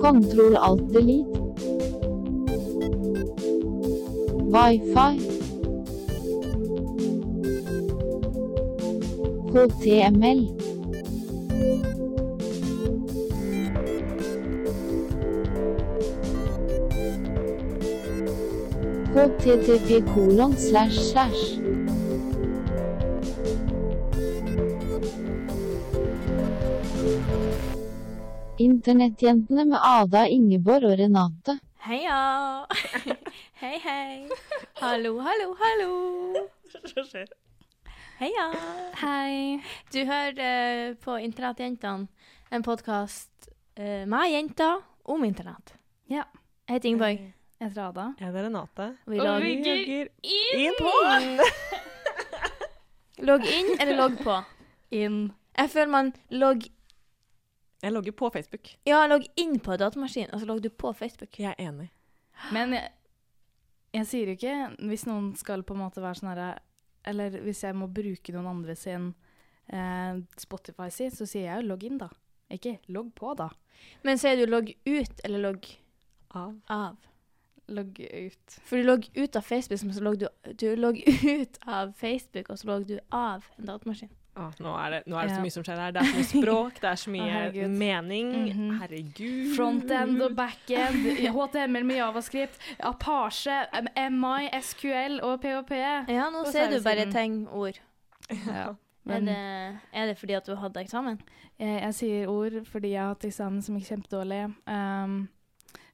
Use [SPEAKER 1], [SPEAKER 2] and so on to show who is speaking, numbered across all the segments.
[SPEAKER 1] Kontroll alt delete. Wifi. HTML. http kolon slash slash. Internettjentene med Ada, Ingeborg og Renate.
[SPEAKER 2] Heia! hei, hei. Hallo, hallo, hallo.
[SPEAKER 3] Hva skjer?
[SPEAKER 2] Heia.
[SPEAKER 4] Hei.
[SPEAKER 2] Du hører uh, på Internettjentene, en podkast uh, med jenter om internett.
[SPEAKER 4] Ja.
[SPEAKER 2] Jeg heter Ingeborg.
[SPEAKER 4] Jeg heter Ada.
[SPEAKER 3] Jeg heter Renate.
[SPEAKER 2] Og vi
[SPEAKER 4] Og
[SPEAKER 2] logger
[SPEAKER 4] vi-
[SPEAKER 3] Logger
[SPEAKER 2] inn
[SPEAKER 3] inn på!
[SPEAKER 2] Logg inn eller logg på?
[SPEAKER 4] Inn.
[SPEAKER 2] Jeg føler man logg
[SPEAKER 3] Jeg logger på Facebook.
[SPEAKER 2] Ja, logg inn på datamaskinen, og så logger du på Facebook.
[SPEAKER 3] Jeg er enig.
[SPEAKER 4] Men jeg, jeg sier jo ikke hvis noen skal på en måte være sånn herre Eller hvis jeg må bruke noen andre sin eh, Spotify sin, så sier jeg jo logg inn, da. Ikke logg på, da.
[SPEAKER 2] Men sier du logg ut eller logg
[SPEAKER 3] Av.
[SPEAKER 2] av?
[SPEAKER 4] Logg ut.
[SPEAKER 2] For du logger ut av Facebook, men så logger du, du logger ut av Facebook, og så logger du av en datamaskin.
[SPEAKER 3] Å, nå er, det, nå er det
[SPEAKER 4] Ja.
[SPEAKER 3] så mye som skjer her. Det er så mye språk, det er så mye
[SPEAKER 4] herregud.
[SPEAKER 3] mening.
[SPEAKER 4] Mhm.
[SPEAKER 3] Herregud.
[SPEAKER 4] Frontend og backend, HTML med javascript, Apache, MI, SQL og PHP.
[SPEAKER 2] Ja, nå ser
[SPEAKER 4] er
[SPEAKER 2] du bare tegnord.
[SPEAKER 4] Ja.
[SPEAKER 2] Er
[SPEAKER 4] Men
[SPEAKER 2] det, er det fordi at du hadde eksamen?
[SPEAKER 4] jeg, jeg sier ord fordi jeg har hatt eksamen som gikk kjempedårlig. Um,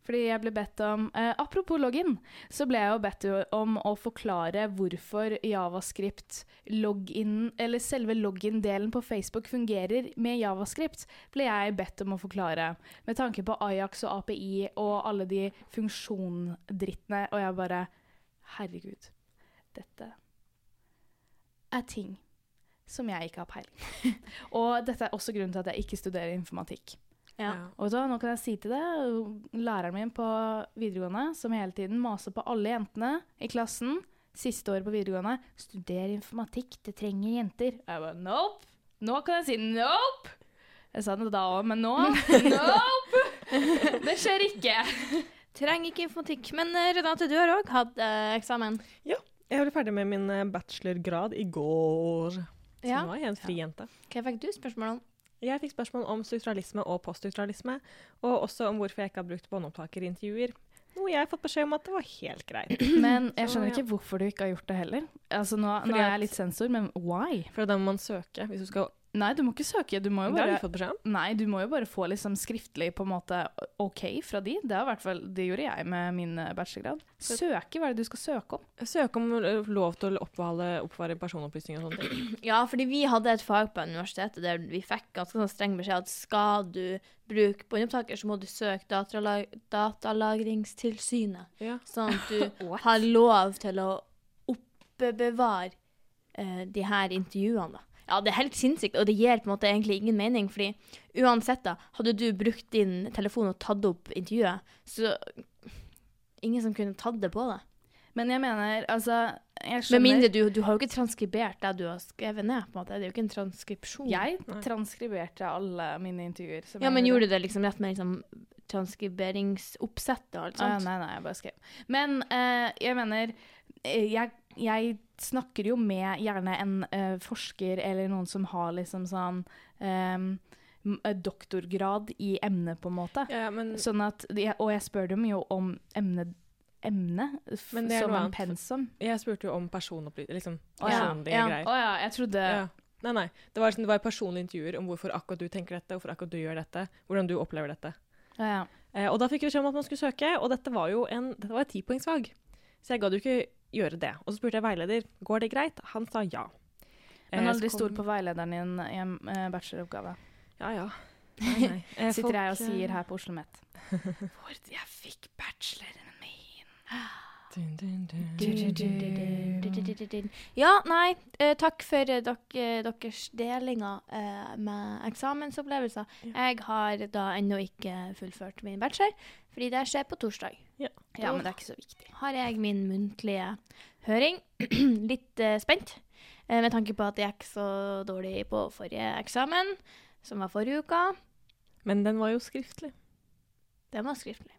[SPEAKER 4] fordi jeg ble bedt om eh, Apropos login, så ble jeg jo bedt om å forklare hvorfor javascript login, eller selve login-delen på Facebook fungerer med javascript, ble jeg bedt om å forklare. Med tanke på Ajax og API og alle de funksjondrittene, og jeg bare Herregud, dette er ting som jeg ikke har peiling Og dette er også grunnen til at jeg ikke studerer informatikk.
[SPEAKER 2] Ja.
[SPEAKER 4] Og så, nå kan jeg si til deg, læreren min på videregående, som hele tiden maser på alle jentene i klassen, siste året på videregående, studer informatikk, det trenger jenter. Og jeg bare, nope! Nå kan jeg si nope! Jeg sa det da òg, men nå, nope! Det skjer ikke.
[SPEAKER 2] Trenger ikke informatikk. Men eh, Renate, du har òg hatt eh, eksamen.
[SPEAKER 3] Jeg ble ferdig med min eh, bachelorgrad i går. Så
[SPEAKER 2] Ja.
[SPEAKER 3] nå er jeg en fri jente.
[SPEAKER 2] Hva fikk du spørsmål om?
[SPEAKER 3] Jeg fikk spørsmål om strukturalisme og poststrukturalisme, og også om hvorfor jeg ikke har brukt båndopptaker i intervjuer. Noe jeg har fått beskjed om at det var helt greit.
[SPEAKER 4] Men jeg skjønner ikke hvorfor du ikke har gjort det heller. Altså, nå, nå er jeg litt sensor, men why?
[SPEAKER 3] For da må man søke hvis du skal
[SPEAKER 4] Nei, du må ikke søke. Du må jo
[SPEAKER 3] Det har
[SPEAKER 4] bare
[SPEAKER 3] fått beskjed om.
[SPEAKER 4] Nei, du må jo bare få liksom skriftlig på en måte OK fra de. Det, fall, det gjorde jeg med min eh, bachelorgrad. Søke, hva er det du skal søke om?
[SPEAKER 3] Søke om lov til å oppvare, oppvare personopplysninger og sånne ting.
[SPEAKER 2] Ja, fordi vi hadde et fag på universitetet der vi fikk ganske sånn streng beskjed at skal du bruke båndopptaker, så må du søke datalag Datalagringstilsynet.
[SPEAKER 3] Ja.
[SPEAKER 2] Sånn at du har lov til å oppbevare eh, de her intervjuene. da. Ja, det er helt sinnssykt, og det gir på en måte egentlig ingen mening, fordi uansett da, hadde du brukt din telefon og tatt opp intervjuet, så ingen som kunne tatt det på deg.
[SPEAKER 4] Men jeg mener, altså Jeg
[SPEAKER 2] Med mindre du, du har jo ikke transkribert det du har skrevet ned, på en måte. Det er jo ikke en transkripsjon.
[SPEAKER 4] Jeg transkriberte alle mine intervjuer. som
[SPEAKER 2] Ja, men gjorde du det liksom rett med liksom transkriberingsoppsett og alt
[SPEAKER 4] Ah, ja,
[SPEAKER 2] sånt?
[SPEAKER 4] nei, nei, jeg bare skrev. Men uh, jeg mener eh, jeg, jeg snakker jo med gjerne en uh, forsker eller noen som har liksom sånn um, doktorgrad i emnet, på en måte.
[SPEAKER 3] Ja, men
[SPEAKER 4] Sånn at, og jeg spør dem jo om emne, emne
[SPEAKER 3] det
[SPEAKER 4] som en pensum.
[SPEAKER 3] jeg spurte jo om personopplysninger. Liksom
[SPEAKER 4] personlige ja.
[SPEAKER 2] Ja.
[SPEAKER 3] greier.
[SPEAKER 4] Å ja, jeg trodde.
[SPEAKER 3] Nei, nei. Det var, liksom, det var personlige intervjuer om hvorfor akkurat du tenker dette, hvorfor akkurat du gjør dette, hvordan du opplever dette.
[SPEAKER 4] Ja, ja.
[SPEAKER 3] Eh, og da fikk vi beskjed om at man skulle søke, og dette var jo en, dette var et tipoengsfag. Så jeg gadd jo ikke gjøre det. Og så spurte jeg veileder går det greit. Han sa ja.
[SPEAKER 4] Men
[SPEAKER 3] Eh,
[SPEAKER 4] aldri stol på veilederen din i en eh, bacheloroppgave.
[SPEAKER 3] Ja, ja. Nei, nei.
[SPEAKER 4] Sitter
[SPEAKER 3] folk,
[SPEAKER 4] jeg og
[SPEAKER 3] eh,
[SPEAKER 4] sier her på Oslo OsloMet. Hvor jeg fikk bacheloren min.
[SPEAKER 2] Ja, nei, eh, takk for eh, deres delinger eh, med eksamensopplevelser.
[SPEAKER 3] Ja.
[SPEAKER 2] Jeg har da ennå ikke fullført min bachelor, fordi det skjer på torsdag.
[SPEAKER 4] Ja, men det er ikke så viktig.
[SPEAKER 2] Har jeg min muntlige høring. Litt eh, spent, eh, med tanke på at jeg gikk så dårlig på forrige eksamen, som var forrige uka.
[SPEAKER 3] Men den var jo skriftlig.
[SPEAKER 2] Den var skriftlig.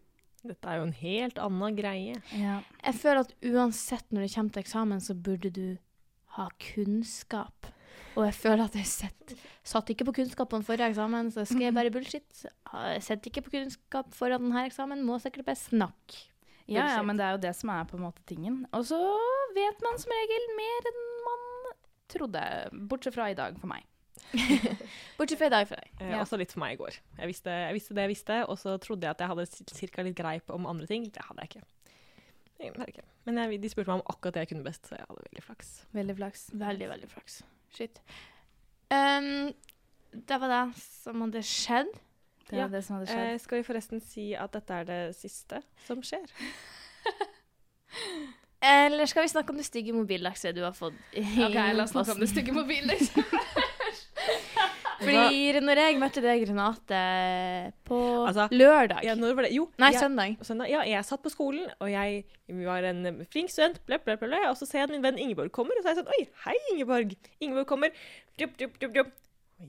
[SPEAKER 3] Dette er jo en helt annen greie.
[SPEAKER 4] Ja.
[SPEAKER 2] Jeg føler at uansett når det kommer til eksamen, så burde du ha kunnskap. Og jeg føler at jeg sett, satt ikke på kunnskap på den forrige eksamen, så jeg skrev bare bullshit. Jeg satt ikke på kunnskap foran denne eksamen, må sikkert bare snakke.
[SPEAKER 4] Ja, ja, men det er jo det som er på en måte tingen. Og så vet man som regel mer enn man trodde. Bortsett fra i dag, for meg.
[SPEAKER 2] Bortsett fra i dag for deg.
[SPEAKER 3] Eh,
[SPEAKER 4] Ja.
[SPEAKER 3] Også litt for meg i går. Jeg visste, jeg visste det jeg visste, og så trodde jeg at jeg hadde ca. litt greip om andre ting. Det hadde jeg ikke. Jeg ikke. Men jeg, de spurte meg om akkurat det jeg kunne best, så jeg hadde veldig flaks.
[SPEAKER 4] Veldig flaks.
[SPEAKER 2] Veldig, veldig flaks. Shit. Um, det var det som hadde skjedd.
[SPEAKER 4] Det
[SPEAKER 3] Ja,
[SPEAKER 4] det som hadde skjedd.
[SPEAKER 3] Eh, skal vi forresten si at dette er det siste som skjer?
[SPEAKER 2] Eller skal vi snakke om det stygge mobillakset du har fått? i
[SPEAKER 4] Ok, la oss snakke om det stygge mobilen.
[SPEAKER 2] Fordi når jeg møtte deg, Renate, på
[SPEAKER 3] Altså,
[SPEAKER 2] lørdag
[SPEAKER 3] Ja? Jo,
[SPEAKER 2] Nei,
[SPEAKER 3] jeg,
[SPEAKER 2] søndag.
[SPEAKER 3] søndag. Ja, jeg satt på skolen, og jeg var en flink student, ble, ble, ble, og så ser jeg at min venn Ingeborg kommer, og så er jeg sånn Oi, hei, Ingeborg. Ingeborg kommer. Dup, dup, dup, dup.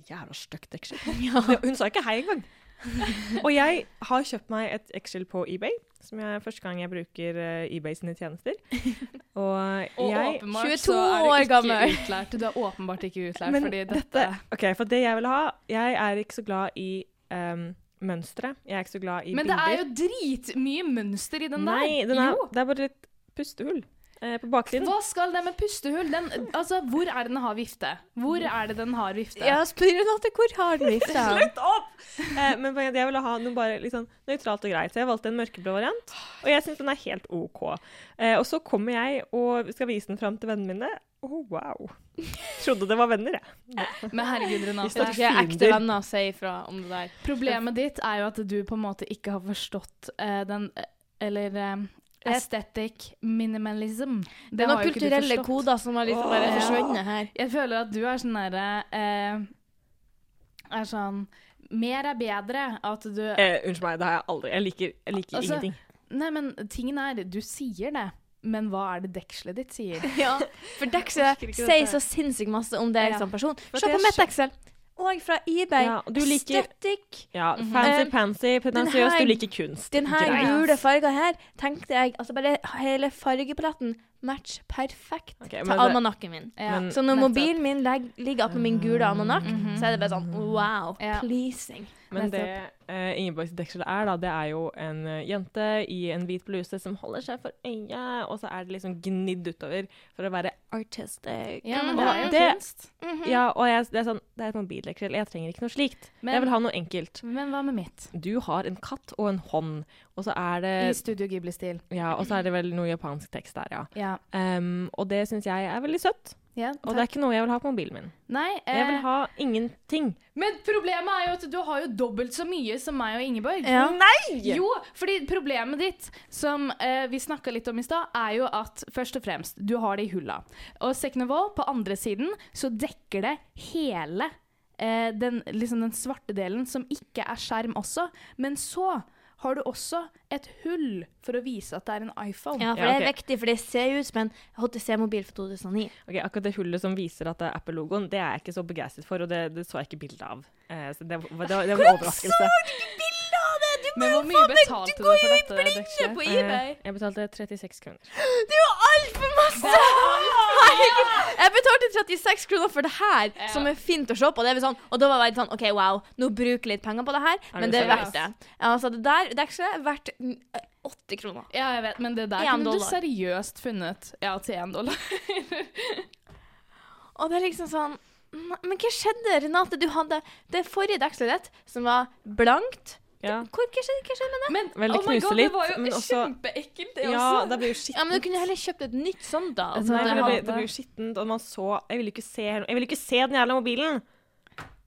[SPEAKER 3] Jævla stygt deksel.
[SPEAKER 2] Ja.
[SPEAKER 3] Hun sa ikke hei engang. og jeg har kjøpt meg et Excel på eBay, som er første gang jeg bruker eh, eBay sine tjenester. Og
[SPEAKER 4] åpenbart
[SPEAKER 2] 22
[SPEAKER 4] så er du
[SPEAKER 2] år
[SPEAKER 4] ikke
[SPEAKER 2] gammel.
[SPEAKER 4] utlært. Du er åpenbart ikke utlært,
[SPEAKER 3] Men
[SPEAKER 4] fordi
[SPEAKER 3] dette,
[SPEAKER 4] dette
[SPEAKER 3] OK, for det jeg vil ha Jeg er ikke så glad i um, mønstre. Jeg er ikke så glad i
[SPEAKER 4] Men det er jo dritmye mønster i den der.
[SPEAKER 3] Nei, den er,
[SPEAKER 4] jo.
[SPEAKER 3] det er bare litt pustehull eh, på baksiden.
[SPEAKER 4] Hva skal det med pustehull? Den, altså, hvor er det den har vifte? Hvor er det den har vifte?
[SPEAKER 2] Ja, spør Renate hvor har den vifte?
[SPEAKER 3] Slutt opp! Eh, men jeg ville ha noe bare sånn nøytralt og greit, så jeg valgte en mørkeblå variant. Og jeg syns den er helt OK. Eh, og så kommer jeg og skal vise den fram til vennene mine. Å, wow. Trodde det var venner, jeg.
[SPEAKER 4] Men herregud, Renate.
[SPEAKER 2] jeg er ekte venner, si ifra om det der.
[SPEAKER 4] Problemet ditt er jo at du på en måte ikke har forstått eh, den eh, Eller eh, aesthetic minimalism.
[SPEAKER 2] Det er
[SPEAKER 4] har
[SPEAKER 2] noen kulturelle koder som har liksom bare forsvunnet her.
[SPEAKER 4] Jeg føler at du er sånn derre eh, Er sånn Mer er bedre. At du
[SPEAKER 3] Eh, unnskyld meg, det har jeg aldri. Jeg liker, jeg liker
[SPEAKER 4] Altså,
[SPEAKER 3] ingenting.
[SPEAKER 4] Nei, men tingen er Du sier det, men hva er det dekselet ditt sier?
[SPEAKER 2] Ja, for
[SPEAKER 3] dekselet
[SPEAKER 2] sier så sinnssykt masse om deg
[SPEAKER 4] Ja.
[SPEAKER 2] som person. Se på
[SPEAKER 3] er
[SPEAKER 2] mitt Excel. Og fra eBay.
[SPEAKER 3] Ja, du liker-
[SPEAKER 2] Static.
[SPEAKER 3] Ja,
[SPEAKER 4] fancy,
[SPEAKER 3] Fancy-pansy,
[SPEAKER 2] Eh,
[SPEAKER 3] pretensiøs. Du liker kunst.
[SPEAKER 2] Den her gule farga her tenkte jeg Altså bare hele fargepaletten matcher perfekt
[SPEAKER 3] okay,
[SPEAKER 2] til almanakken min.
[SPEAKER 4] Ja,
[SPEAKER 3] Men-
[SPEAKER 2] Så når
[SPEAKER 4] nettopp.
[SPEAKER 2] mobilen min leg- ligger oppå min gule almanakk,
[SPEAKER 4] Mhm.
[SPEAKER 2] så er det bare sånn wow,
[SPEAKER 4] Ja.
[SPEAKER 2] pleasing.
[SPEAKER 3] Men det uh, Ingeborgs deksel er, da, det er jo en uh, jente i en hvit bluse som holder seg for øyet, og så er det liksom gnidd utover for å være artistic.
[SPEAKER 4] Ja, men det er jo
[SPEAKER 3] det-
[SPEAKER 4] kunst.
[SPEAKER 2] -hmm.
[SPEAKER 3] Ja, og jeg, det er sånn, det er et mobildeksel. Jeg trenger ikke noe slikt.
[SPEAKER 4] Men,
[SPEAKER 3] jeg vil ha noe enkelt.
[SPEAKER 4] men hva med mitt?
[SPEAKER 3] Du har en katt og en hånd, og så er det I
[SPEAKER 4] Studio Ghibli-stil.
[SPEAKER 3] ja, og så er det vel noe japansk tekst der, ja.
[SPEAKER 4] Ja.
[SPEAKER 3] Um, og det syns jeg er veldig søtt.
[SPEAKER 4] ja
[SPEAKER 3] Og det er ikke noe jeg vil ha på mobilen min.
[SPEAKER 4] Nei,
[SPEAKER 3] Jeg vil
[SPEAKER 4] eh,
[SPEAKER 3] ha ingenting.
[SPEAKER 4] men problemet er jo at du har jo dobbelt så mye som meg og Ingeborg.
[SPEAKER 2] Ja.
[SPEAKER 3] Nei!
[SPEAKER 4] Jo, fordi problemet ditt, som eh, vi snakka litt om i stad, er jo at først og fremst, du har det i hulla. Og Second of All, på andre siden, så dekker det hele eh, den, liksom den svarte delen, som ikke er skjerm også. Men så har du også et hull for å vise at det er en iPhone.
[SPEAKER 2] Ja, for det er
[SPEAKER 3] ok.
[SPEAKER 2] viktig, for det ser ut som en HTC-mobil fra 2009.
[SPEAKER 3] Ok, Akkurat det hullet som viser at det er Apple-logoen, det er jeg ikke så begeistret for, og det, det så jeg ikke bilde av. Eh, så det, var- det, det var en overraskelse.
[SPEAKER 4] Men hvor mye betalte du, for dette dekselet?
[SPEAKER 2] på
[SPEAKER 3] Eh,
[SPEAKER 2] eBay.
[SPEAKER 3] jeg betalte 36 kroner.
[SPEAKER 2] Det er jo altfor masse! Herregud. Jeg betalte 36 kroner for det her,
[SPEAKER 4] Ja.
[SPEAKER 2] som er fint å se på. Det sånn, og da var jeg sånn OK, wow, nå bruker jeg litt penger på det her,
[SPEAKER 3] Er
[SPEAKER 2] men det er verdt det. Altså, det der dekselet er verdt mm, 80 kroner.
[SPEAKER 4] Ja, jeg vet, men det der
[SPEAKER 2] kunne
[SPEAKER 4] kunne du seriøst funnet. Ja, til én dollar.
[SPEAKER 2] Og det er liksom sånn Men hva skjedde, Renate? Du hadde det forrige dekselet ditt, som var blankt.
[SPEAKER 3] Ja.
[SPEAKER 2] Hvor, hva, skjedde, hva skjedde med det?
[SPEAKER 4] Men
[SPEAKER 3] Veldig
[SPEAKER 4] oh my god,
[SPEAKER 3] knuselig,
[SPEAKER 4] det var jo
[SPEAKER 3] også-
[SPEAKER 4] kjempeekkelt, det
[SPEAKER 3] ja,
[SPEAKER 4] også.
[SPEAKER 3] det ble jo
[SPEAKER 2] Ja, men Du kunne heller kjøpt et nytt sånt, da.
[SPEAKER 4] Altså,
[SPEAKER 3] Nei,
[SPEAKER 2] det
[SPEAKER 3] ble, det, blir jo skittent, og man så Jeg ville ikke se, jeg ville ikke se den jævla mobilen.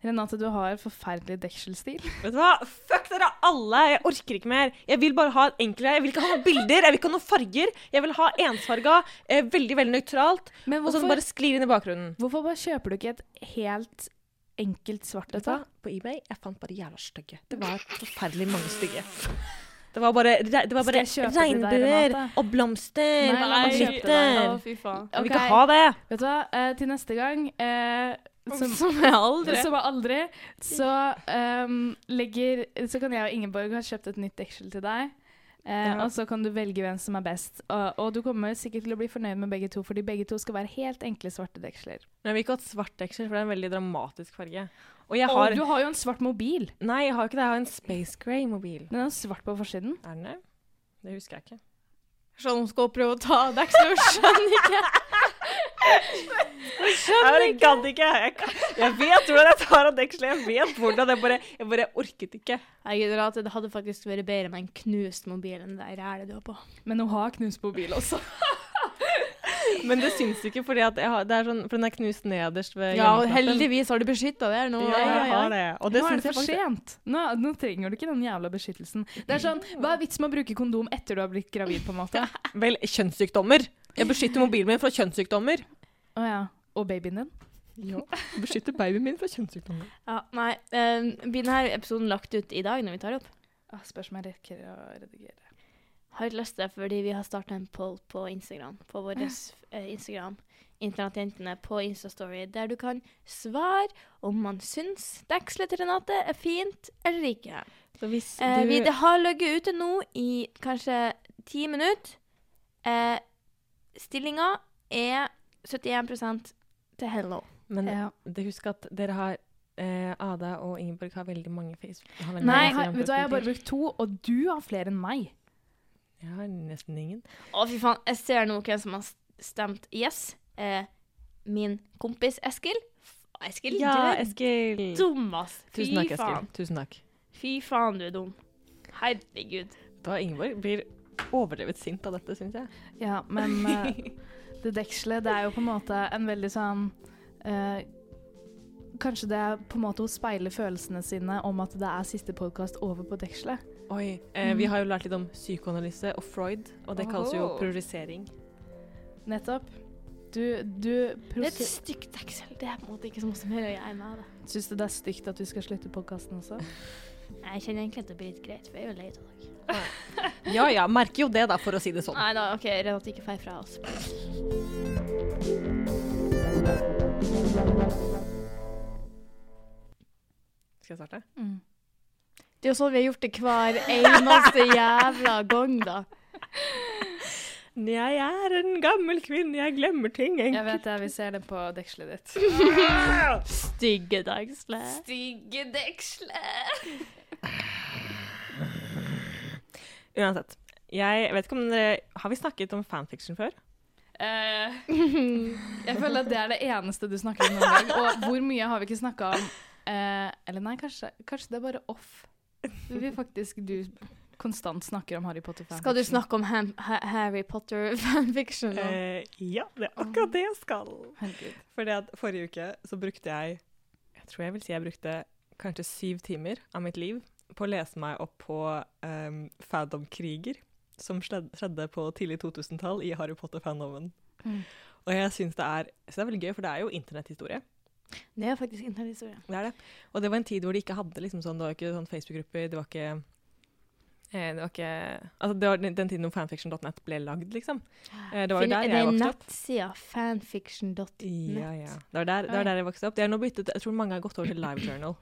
[SPEAKER 4] Renate, du har forferdelig dekselstil.
[SPEAKER 3] Vet du hva? Fuck dere alle! Jeg orker ikke mer. Jeg vil bare ha et enkelt Jeg vil ikke ha noen bilder, jeg vil ikke ha noen farger. Jeg vil ha ensfarga, eh, veldig veldig nøytralt,
[SPEAKER 4] Men
[SPEAKER 3] og så bare sklir inn i bakgrunnen.
[SPEAKER 4] hvorfor bare kjøper du ikke et helt enkelt svart et?
[SPEAKER 3] På eBay jeg fant bare jævla stygge. Det var forferdelig mange stygge. Det var bare, re- det var bare
[SPEAKER 4] jeg
[SPEAKER 3] regnbuer og blomster
[SPEAKER 4] Nei, nei,
[SPEAKER 3] og glitter.
[SPEAKER 2] Å, fy faen.
[SPEAKER 3] Jeg vil ikke ha det.
[SPEAKER 4] Vet du hva, eh, til neste gang eh, som,
[SPEAKER 2] Som jeg aldri
[SPEAKER 4] som er aldri, så, um, legger, så kan jeg og Ingeborg ha kjøpt et nytt deksel til deg. Eh. Og så kan du velge hvem som er best. Og, og du kommer sikkert til å bli fornøyd med begge to, fordi begge to skal være helt enkle svarte deksler.
[SPEAKER 3] Nei, vil ikke ha et svart deksel, for det er en veldig dramatisk farge. Og jeg
[SPEAKER 4] Og du har jo en svart mobil.
[SPEAKER 3] Nei, jeg har ikke det. Jeg har en Space Grey-mobil.
[SPEAKER 4] Den er svart på forsiden.
[SPEAKER 3] Er den det? Det husker jeg ikke.
[SPEAKER 2] Sånn skal prøve å ta deksel, skjønner ikke.
[SPEAKER 3] Jeg gadd ikke! Jeg, jeg vet hvordan jeg tar av dekselet. Jeg vet hvordan. Jeg bare, jeg bare orket ikke.
[SPEAKER 2] Jeg gidder at det hadde faktisk vært bedre med en knust mobil enn det rælet du har på.
[SPEAKER 4] Men hun har knust mobil også.
[SPEAKER 3] Men det syns ikke, fordi at jeg har, det er sånn, for den er knust nederst ved
[SPEAKER 2] Ja, og heldigvis har du beskytta det nå.
[SPEAKER 3] Ja, jeg har det. Og det
[SPEAKER 4] nå er det for
[SPEAKER 3] faktisk
[SPEAKER 4] sent. Nå, nå trenger du ikke den jævla beskyttelsen. Det er sånn, Hva er vitsen med å bruke kondom etter du har blitt gravid? på en måte?
[SPEAKER 3] Vel, kjønnssykdommer. Jeg beskytter mobilen min fra kjønnssykdommer.
[SPEAKER 4] Å ja. Og babyen din?
[SPEAKER 3] Ja, beskytter babyen min fra kjønnssykdommer.
[SPEAKER 2] Ja, nei, um, blir denne episoden lagt ut i dag når vi tar opp?
[SPEAKER 4] Ah, spørs om jeg rekker å redigere.
[SPEAKER 2] Har ikke lyst til det fordi vi har starta en poll på Instagram. På vår eh, Instagram. Internettjentene på Instastory, der du kan svare om man syns dekselet til Renate er fint eller ikke.
[SPEAKER 3] Så hvis
[SPEAKER 2] Eh,
[SPEAKER 3] du
[SPEAKER 2] vi, det har ligget ute nå i kanskje ti minutter. Eh, Stillinga er 71% til hello.
[SPEAKER 3] Men
[SPEAKER 4] Ja.
[SPEAKER 3] husk at dere har eh, Ada og Ingeborg har veldig mange Facebook. Har veldig
[SPEAKER 4] Nei,
[SPEAKER 3] mange
[SPEAKER 4] har, vet du hva, jeg har bare brukt to, og du har flere enn meg.
[SPEAKER 3] Jeg har nesten ingen.
[SPEAKER 2] Å, fy faen. Jeg ser nå hvem som har stemt yes. Eh, min kompis Eskil. Eskil, ja, du er
[SPEAKER 3] Eskil.
[SPEAKER 2] dum, ass. Fy
[SPEAKER 3] Tusen takk,
[SPEAKER 2] faen.
[SPEAKER 3] Eskil. Tusen takk.
[SPEAKER 2] Fy faen, du er dum. Herregud.
[SPEAKER 3] Da Ingeborg blir overdrevet sint av dette, syns jeg.
[SPEAKER 4] Ja, men uh, det dekselet, det er jo på en måte en veldig sånn uh, Kanskje det er på en måte hun speiler følelsene sine om at det er siste podkast over på dekselet.
[SPEAKER 3] Oi, eh, Vi har jo lært litt om psykoanalyse og Freud, og det kalles jo
[SPEAKER 4] Oho.
[SPEAKER 3] priorisering.
[SPEAKER 4] Nettopp. Du, du
[SPEAKER 2] Det er et stygt deksel. Det er på en måte ikke så mye mer å gjøre med det.
[SPEAKER 4] Syns du det er stygt at vi skal slutte podkasten også?
[SPEAKER 2] Jeg kjenner egentlig at det blir litt greit, for jeg er jo lei av dere.
[SPEAKER 3] Ja ja, merker jo det, da, for å si det sånn.
[SPEAKER 2] Nei da, OK, Renate ikke feil fra oss.
[SPEAKER 3] Skal jeg starte?
[SPEAKER 4] Mm.
[SPEAKER 2] Det er jo sånn vi har gjort det hver eneste jævla gang, da.
[SPEAKER 3] Jeg er en gammel kvinne, jeg glemmer ting
[SPEAKER 4] Jeg vet det, vi ser det på dekselet ditt.
[SPEAKER 2] Stygge deksle.
[SPEAKER 4] Stygge deksler!
[SPEAKER 3] Uansett. Jeg vet ikke om dere Har vi snakket om fanfiction før?
[SPEAKER 4] Eh, jeg føler at det er det eneste du snakker om noen gang. Og hvor mye har vi ikke snakka om eh, Eller nei, kanskje, kanskje det er bare off. Vi faktisk du konstant snakker om Harry Potter. fanfiction.
[SPEAKER 2] Skal du snakke om ham, ha Harry Potter fanfiction nå?
[SPEAKER 3] Eh, ja, det er akkurat det jeg skal. For forrige uke så brukte jeg Jeg tror jeg vil si jeg brukte kanskje syv timer av mitt liv på å lese meg opp på um, Fandom-kriger som skjedde, på tidlig 2000-tall i Harry Potter-fandomen.
[SPEAKER 4] Mm.
[SPEAKER 3] Og jeg syns det, er- det er veldig gøy, for det er jo internetthistorie.
[SPEAKER 2] Det er faktisk internetthistorie.
[SPEAKER 3] Det er det. Og det var en tid hvor de ikke hadde liksom sånn, det var ikke sånn Facebook-grupper, det var ikke eh, det var ikke Altså, det var den den tiden om fanfiction.net ble lagd, liksom. Eh, det var jo der jeg
[SPEAKER 2] er
[SPEAKER 3] vokste opp.
[SPEAKER 2] nettsida fanfiction.net.
[SPEAKER 3] Ja, ja. Det var der, det var der jeg vokste opp. Nå byttet Jeg tror mange har gått over til LiveJournal.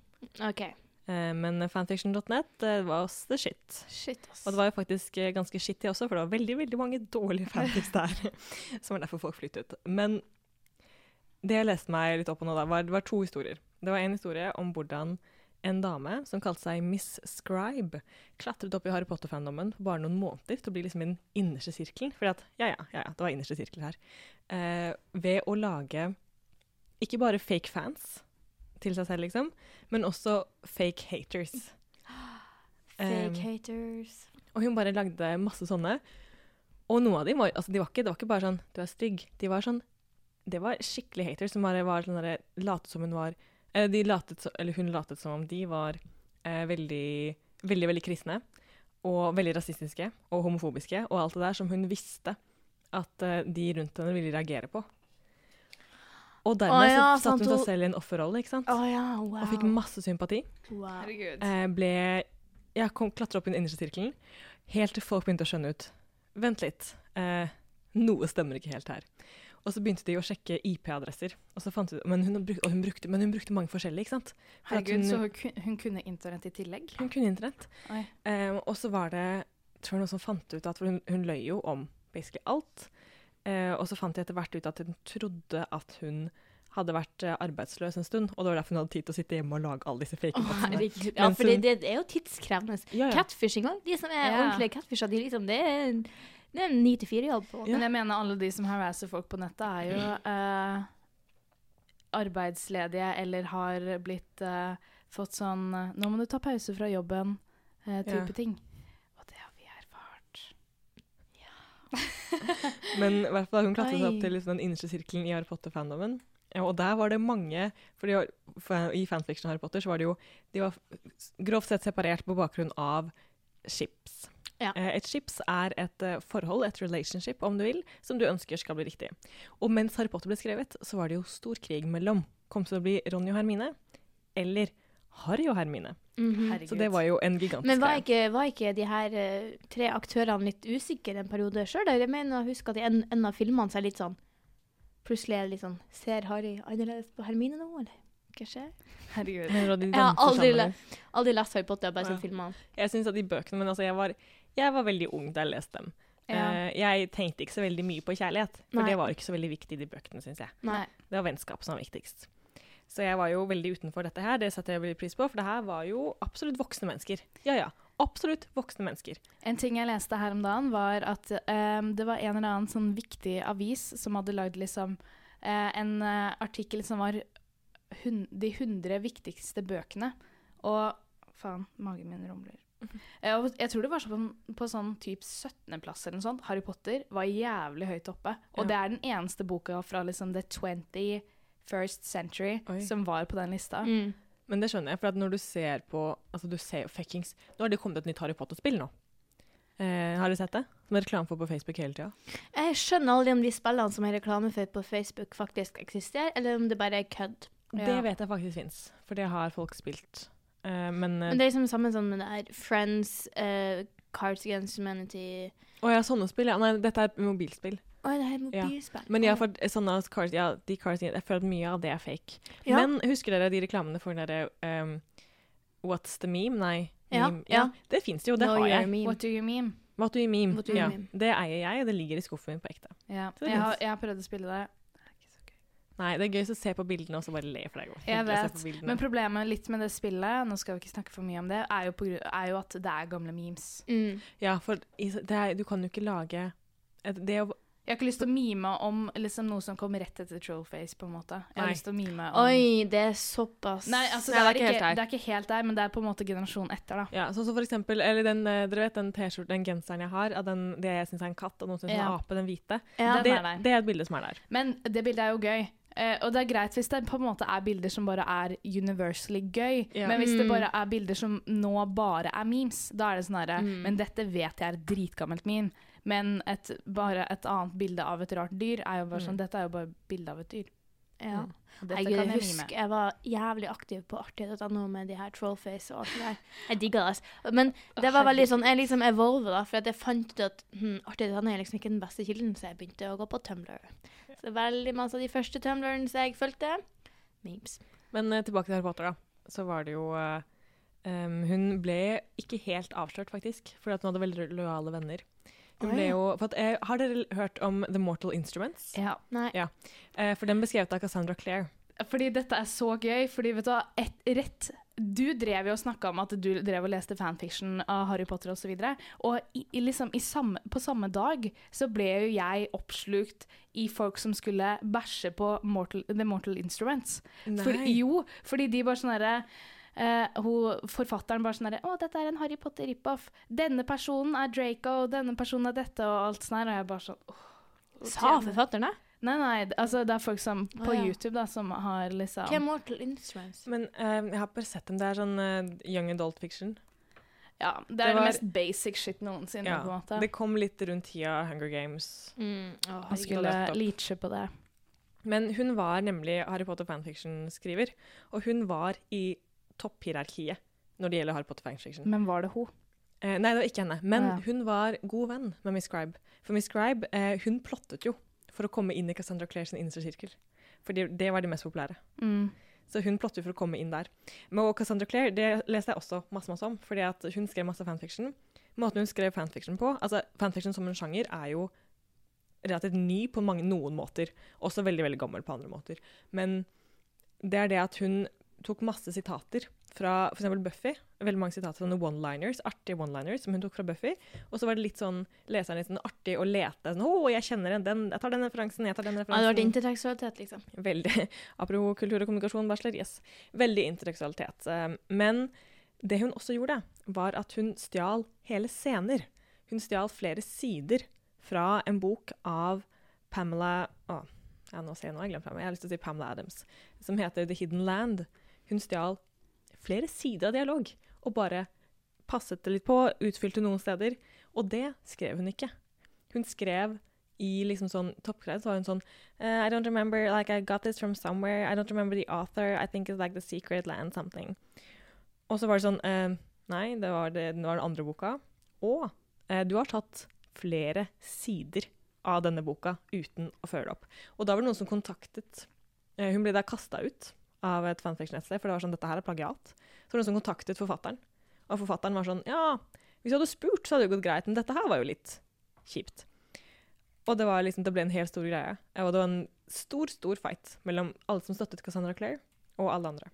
[SPEAKER 2] OK.
[SPEAKER 3] Eh, men fanfiction.net var også the shit.
[SPEAKER 2] Shit, ass.
[SPEAKER 3] Og det var jo faktisk eh, ganske shitty også, for det var veldig veldig mange dårlige fanfics der. som var derfor folk flyttet. Men det jeg leste meg litt opp på nå, da, var, det var to historier. Det var en historie om hvordan en dame som kalte seg Miss Scribe, klatret opp i Harry Potter-fandommen på bare noen måneder til å bli liksom i den innerste sirkelen. Fordi at, ja, ja, ja, ja, det var innerste sirkel her. Eh, ved å lage ikke bare fake fans til seg selv, liksom, men også fake haters.
[SPEAKER 2] Fake
[SPEAKER 3] Um,
[SPEAKER 2] haters.
[SPEAKER 3] og hun bare lagde masse sånne. Og noen av dem var, altså de var ikke, det var ikke bare sånn 'du er stygg'. De var sånn Det var skikkelig haters som bare var sånn derre Latet som hun var eh, de latet, Eller hun latet som om de var eh, veldig, veldig, veldig kristne. Og veldig rasistiske og homofobiske og alt det der som hun visste at eh, de rundt henne ville reagere på. Og dermed
[SPEAKER 2] oh, ja,
[SPEAKER 3] satte hun seg selv i en offerrolle, ikke sant?
[SPEAKER 2] Oh, ja, wow.
[SPEAKER 3] Og fikk masse sympati.
[SPEAKER 2] wow.
[SPEAKER 4] Herregud.
[SPEAKER 3] eh, ble Jeg kom klatra opp i den innerste sirkelen, helt til folk begynte å skjønne ut Vent litt, eh, noe stemmer ikke helt her. Og så begynte de å sjekke IP-adresser. Og så fant de, men, hun bruk, og hun brukte, men hun brukte mange forskjellige, ikke sant? For
[SPEAKER 4] Herregud,
[SPEAKER 3] hun,
[SPEAKER 4] så hun, hun kunne internett i tillegg?
[SPEAKER 3] hun kunne internett. Eh, og så var det tror jeg noen som fant ut at for hun, hun løy jo om basically alt. Eh, og så fant de etter hvert ut at hun trodde at hun hadde vært eh, arbeidsløs en stund. Og det var derfor hun hadde tid til å sitte hjemme og lage alle disse fake
[SPEAKER 2] oh, Ja, for
[SPEAKER 3] hun-
[SPEAKER 2] det, det er jo tidskrevende.
[SPEAKER 3] Ja, ja.
[SPEAKER 2] Catfishing òg. De som er
[SPEAKER 4] Ja.
[SPEAKER 2] ordentlige catfisher, de liksom, det er en- det er en ni til fire-jobb. Ja.
[SPEAKER 4] Men jeg mener alle de som harasser folk på nettet, er jo eh, arbeidsledige eller har blitt eh, fått sånn eh, 'Nå må du ta pause fra jobben', eh, type
[SPEAKER 3] Ja.
[SPEAKER 4] ting. Og det har vi erfart.
[SPEAKER 3] Men i hvert fall hun klatret seg opp til liksom, den innerste sirkelen i Harry Potter-fandomen. Ja, Og der var det mange fordi for, I fanfiction Harry Potter så var det jo De var grovt sett separert på bakgrunn av ships.
[SPEAKER 2] Ja.
[SPEAKER 3] Eh, Et ships er et eh, forhold, et relationship om du vil, som du ønsker skal bli riktig. Og mens Harry Potter ble skrevet, så var det jo stor krig mellom. Kom til å bli Ronny og Hermine, eller Harry og Hermine.
[SPEAKER 4] Herregud.
[SPEAKER 3] Så det var jo en gigantisk
[SPEAKER 2] Men var ikke, var ikke de her eh, tre aktørene litt usikre en periode sjøl? Jeg mener å huske at i en, en av filmene så er litt sånn Plutselig er det litt sånn Ser Harry annerledes på Hermine nå, eller? Hva skjer?
[SPEAKER 4] Herregud.
[SPEAKER 2] Jeg har aldri, le aldri lest Harry Potter, jeg bare
[SPEAKER 3] Ja.
[SPEAKER 2] sånn filmene.
[SPEAKER 3] Jeg synes at de bøkene, men altså jeg var, jeg var veldig ung da jeg leste dem.
[SPEAKER 4] Ja.
[SPEAKER 3] Eh, jeg tenkte ikke så veldig mye på kjærlighet, for
[SPEAKER 2] Nei.
[SPEAKER 3] det var ikke så veldig viktig i de bøkene, syns jeg.
[SPEAKER 2] Nei.
[SPEAKER 3] Det var vennskap som var viktigst. Så jeg var jo veldig utenfor dette her, det setter jeg veldig pris på, for det her var jo absolutt voksne mennesker. Ja ja, absolutt voksne mennesker.
[SPEAKER 4] En ting jeg leste her om dagen, var at um, det var en eller annen sånn viktig avis som hadde lagd liksom uh, en uh, artikkel som var hun, de 100 viktigste bøkene. Og faen, magen min rumler. Eh, jeg tror det var sånn på sånn typ 17.-plass eller noe sånt. Harry Potter var jævlig høyt oppe. Og
[SPEAKER 3] Ja.
[SPEAKER 4] det er den eneste boka fra liksom the 21st century
[SPEAKER 3] Oi.
[SPEAKER 4] som var på den lista.
[SPEAKER 2] Mm.
[SPEAKER 3] Men det skjønner jeg, for at når du ser på Altså, du ser jo fuckings Nå har det kommet et nytt Harry Potter-spill nå. Eh, har du sett det? Som er reklame for på Facebook hele tida.
[SPEAKER 2] Jeg skjønner aldri om de spillene som er reklame for på Facebook, faktisk eksisterer, eller om det bare er kødd.
[SPEAKER 4] Ja.
[SPEAKER 3] Det vet jeg faktisk fins, for det har folk spilt. Eh, men
[SPEAKER 2] Men det er liksom samme som med det her Friends, eh, Cards Against Humanity
[SPEAKER 3] Å ja, sånne spill, ja. Nei, dette er mobilspill.
[SPEAKER 2] Oi, det her er
[SPEAKER 3] Ja. Men ja, for sånne cars, ja, de cars, jeg føler at mye av det er fake.
[SPEAKER 2] Ja.
[SPEAKER 3] Men husker dere de reklamene for den derre um, What's the meme? Nei.
[SPEAKER 2] Ja,
[SPEAKER 3] meme.
[SPEAKER 2] ja.
[SPEAKER 3] Det fins jo, det
[SPEAKER 2] no,
[SPEAKER 3] har jeg.
[SPEAKER 2] meme.
[SPEAKER 4] What do you mean?
[SPEAKER 3] What do you meme?
[SPEAKER 2] Do you
[SPEAKER 3] ja.
[SPEAKER 2] meme?
[SPEAKER 3] Det eier jeg, og det ligger i skuffen min på ekte.
[SPEAKER 4] Ja. Jeg, har, jeg har prøvd å spille det.
[SPEAKER 3] Nei, det er gøy å se på bildene og så bare le, for det er
[SPEAKER 4] Jeg
[SPEAKER 3] å
[SPEAKER 4] vet. Men problemet litt med det spillet, nå skal vi ikke snakke for mye om det, er jo, på, er jo at det er gamle memes.
[SPEAKER 2] Mm.
[SPEAKER 3] Ja, for det er, du kan jo ikke lage det å
[SPEAKER 4] Jeg har ikke lyst til å mime om liksom, noe som kommer rett etter Trollface, på en måte. Jeg har
[SPEAKER 3] Nei.
[SPEAKER 4] lyst til å mime om
[SPEAKER 2] Oi, det er såpass
[SPEAKER 4] Nei, altså, det,
[SPEAKER 3] Nei,
[SPEAKER 4] er
[SPEAKER 3] det er ikke
[SPEAKER 4] det er ikke helt der, men det er på en måte generasjonen etter, da.
[SPEAKER 3] Ja, sånn som for eksempel Eller den, eh, dere vet den T-skjorten, den genseren jeg har, av den, det jeg syns er en katt, og noen syns er en ape, den hvite.
[SPEAKER 2] Ja.
[SPEAKER 4] Den
[SPEAKER 3] Det,
[SPEAKER 4] er der.
[SPEAKER 3] det er et bilde som er der.
[SPEAKER 4] Men det bildet er jo gøy. Eh, og det er greit hvis det på en måte er bilder som bare er universally gøy.
[SPEAKER 3] Ja.
[SPEAKER 4] Men hvis det
[SPEAKER 2] Mm.
[SPEAKER 4] bare er bilder som nå bare er memes, da er det sånn herre
[SPEAKER 2] Mm.
[SPEAKER 4] Men dette vet jeg er et dritgammelt meme. Men et, bare et annet bilde av et rart dyr er jo bare sånn
[SPEAKER 3] Mm.
[SPEAKER 4] Dette er jo bare bilde av et dyr.
[SPEAKER 2] Ja.
[SPEAKER 3] Mm.
[SPEAKER 2] Jeg
[SPEAKER 4] kan jeg
[SPEAKER 2] husker
[SPEAKER 4] mime.
[SPEAKER 2] jeg var jævlig aktiv på artig.no med de her trollface og alt det der. Jeg digga det. altså. Men det var veldig sånn, jeg liksom evolver, da, for at jeg fant ut at hm, artig.no er liksom ikke den beste kilden, så jeg begynte å gå på Tumblr. Så veldig masse av de første Tumblrene jeg fulgte, memes.
[SPEAKER 3] Men uh, tilbake til Harry Potter, da. Så var det jo uh, um, Hun ble ikke helt avslørt, faktisk, fordi at hun hadde veldig lojale venner. Hun ble jo, for at, eh, har dere hørt om The Mortal Instruments?
[SPEAKER 4] Ja.
[SPEAKER 2] Nei.
[SPEAKER 3] Eh, for den beskrevet av Cassandra Clare.
[SPEAKER 4] Fordi dette er så gøy, fordi vet du hva, et, rett Du drev jo og snakka om at du drev og leste fanfiction av Harry Potter osv. Og, så videre, og i, i liksom i samme, på samme dag så ble jo jeg oppslukt i folk som skulle bæsje på Mortal, The Mortal Instruments. For, jo, fordi de bare sånn herre eh, hun- forfatteren bare sånn herre Å, dette er en Harry Potter rip-off. Denne personen er Draco, denne personen er dette, og alt sånn her. Og jeg bare sånn åh,
[SPEAKER 2] Sa forfatteren det?
[SPEAKER 4] Nei, nei, altså det er folk som på
[SPEAKER 2] Å, ja.
[SPEAKER 4] YouTube da, som har liksom
[SPEAKER 2] Hva er Mortal Instruments?
[SPEAKER 3] Men uh, jeg har bare sett dem. Det er sånn uh, young adult fiction.
[SPEAKER 4] Ja, det
[SPEAKER 3] Det
[SPEAKER 4] er det,
[SPEAKER 3] var-
[SPEAKER 4] mest basic shit noensinne,
[SPEAKER 3] Ja,
[SPEAKER 4] på en måte.
[SPEAKER 3] Det kom litt rundt tida Hunger Games.
[SPEAKER 2] Mm. Å,
[SPEAKER 4] skulle leache på det.
[SPEAKER 3] Men hun var nemlig Harry Potter fanfiction-skriver, og hun var i topphierarkiet når det gjelder Harry Potter fanfiction.
[SPEAKER 4] Men var det hun?
[SPEAKER 3] Eh, nei, det var ikke henne. Men
[SPEAKER 4] Ja.
[SPEAKER 3] hun var god venn med Miss Scribe. For Miss Scribe, eh, hun plottet jo for å komme inn i Cassandra Clare sin innerste sirkel. For det, det var de mest populære.
[SPEAKER 4] Mm.
[SPEAKER 3] Så hun plottet for å komme inn der. Men og Cassandra Clare det leste jeg også masse, masse om, fordi hun skrev masse fanfiction. Måten hun skrev fanfiction på Altså, fanfiction som en sjanger er jo relativt ny på mange, noen måter. Også veldig, veldig gammel på andre måter. Men det er det at hun tok masse sitater fra f.eks. Buffy. Veldig mange sitater fra one-liners, artige one-liners som hun tok fra Buffy. Og så var det litt sånn leseren litt sånn artig å lete. Sånn, 'Å, jeg kjenner den, den, jeg tar den referansen, jeg tar den referansen'.
[SPEAKER 2] Ja, det var intertekstualitet, liksom.
[SPEAKER 3] Veldig. Apropos kultur og kommunikasjon, bachelor, yes. Veldig intertekstualitet. Eh, Men det hun også gjorde, var at hun stjal hele scener. Hun stjal flere sider fra en bok av Pamela Å, ja, nå ser jeg nå, jeg glemte meg. Jeg har lyst til å si Pamela Adams. Som heter The Hidden Land. Hun stjal flere sider av dialog og bare passet det litt på, utfylte noen steder. Og det skrev hun ikke. Hun skrev i liksom sånn toppkledd, så var hun sånn Uh, I don't remember, like I got this from somewhere. I don't remember the author. I think it's like The Secret Land something. Og så var det sånn uh, Nei, det var, det, det var den andre boka. Og uh, du har tatt flere sider av denne boka uten å det opp. Og da var det noen som kontaktet Hun ble da kasta ut av et fanfiction-nettsted, for det var sånn Dette her er plagiat. Så var det noen som kontaktet forfatteren. Og forfatteren var sånn Ja, hvis du hadde spurt, så hadde det gått greit, men dette her var jo litt kjipt. Og det, liksom, det ble en helt stor greie. Og det var en stor, stor fight mellom alle som støttet Cassandra Clare, og alle andre.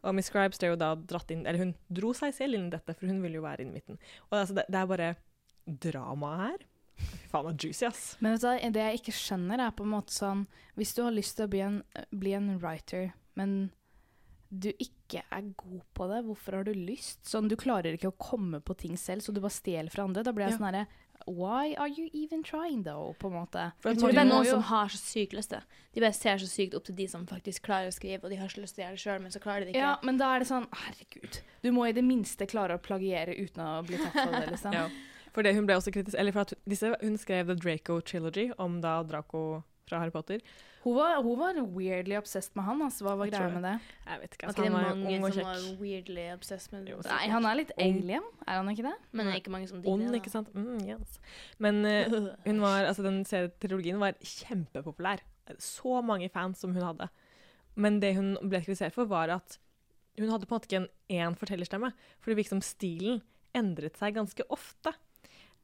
[SPEAKER 3] Og Miss Scribes ble jo da dratt inn Eller hun dro seg selv inn i dette, for hun ville jo være inn i midten. Og altså, det, det er bare drama her. Fy faen, det er juicy, ass.
[SPEAKER 4] Men vet du, det jeg ikke skjønner, er på en måte sånn Hvis du har lyst til å bli en, bli en writer, men du ikke er god på det, hvorfor har du lyst? Sånn, Du klarer ikke å komme på ting selv, så du bare stjeler fra andre. Da blir jeg
[SPEAKER 3] Ja.
[SPEAKER 4] sånn herre Why are you even trying, though? På en måte.
[SPEAKER 3] For
[SPEAKER 2] Jeg tror det er noen
[SPEAKER 3] jo-
[SPEAKER 2] som har så sykt lyst til det. De bare ser så sykt opp til de som faktisk klarer å skrive, og de har så lyst til å gjøre det sjøl, men så klarer de det ikke.
[SPEAKER 4] Ja, men da er det sånn Herregud. Du må i det minste klare å plagiere uten å bli tatt for det, liksom.
[SPEAKER 3] Ja. For det hun ble også kritisk Eller for at disse, hun skrev The Draco Trilogy om da Draco fra Harry Potter.
[SPEAKER 4] Hun, var, hun var weirdly obsessed med han, altså. Hva var greia med det?
[SPEAKER 3] Jeg vet ikke.
[SPEAKER 2] Var
[SPEAKER 3] Altså,
[SPEAKER 2] ikke det
[SPEAKER 3] han var ung og
[SPEAKER 2] som var
[SPEAKER 3] kjekk.
[SPEAKER 2] weirdly obsessed med
[SPEAKER 3] Jo,
[SPEAKER 2] det?
[SPEAKER 4] Nei, han er litt alien, er han ikke det?
[SPEAKER 2] Men det er ikke mange som digger
[SPEAKER 3] Ond,
[SPEAKER 2] det.
[SPEAKER 3] ikke sant? Mm, yes. Men uh, hun var, altså den trilogien var kjempepopulær. Så mange fans som hun hadde. Men det hun ble kritisert for, var at hun hadde på en måte ikke en én fortellerstemme. For det virket som stilen endret seg ganske ofte.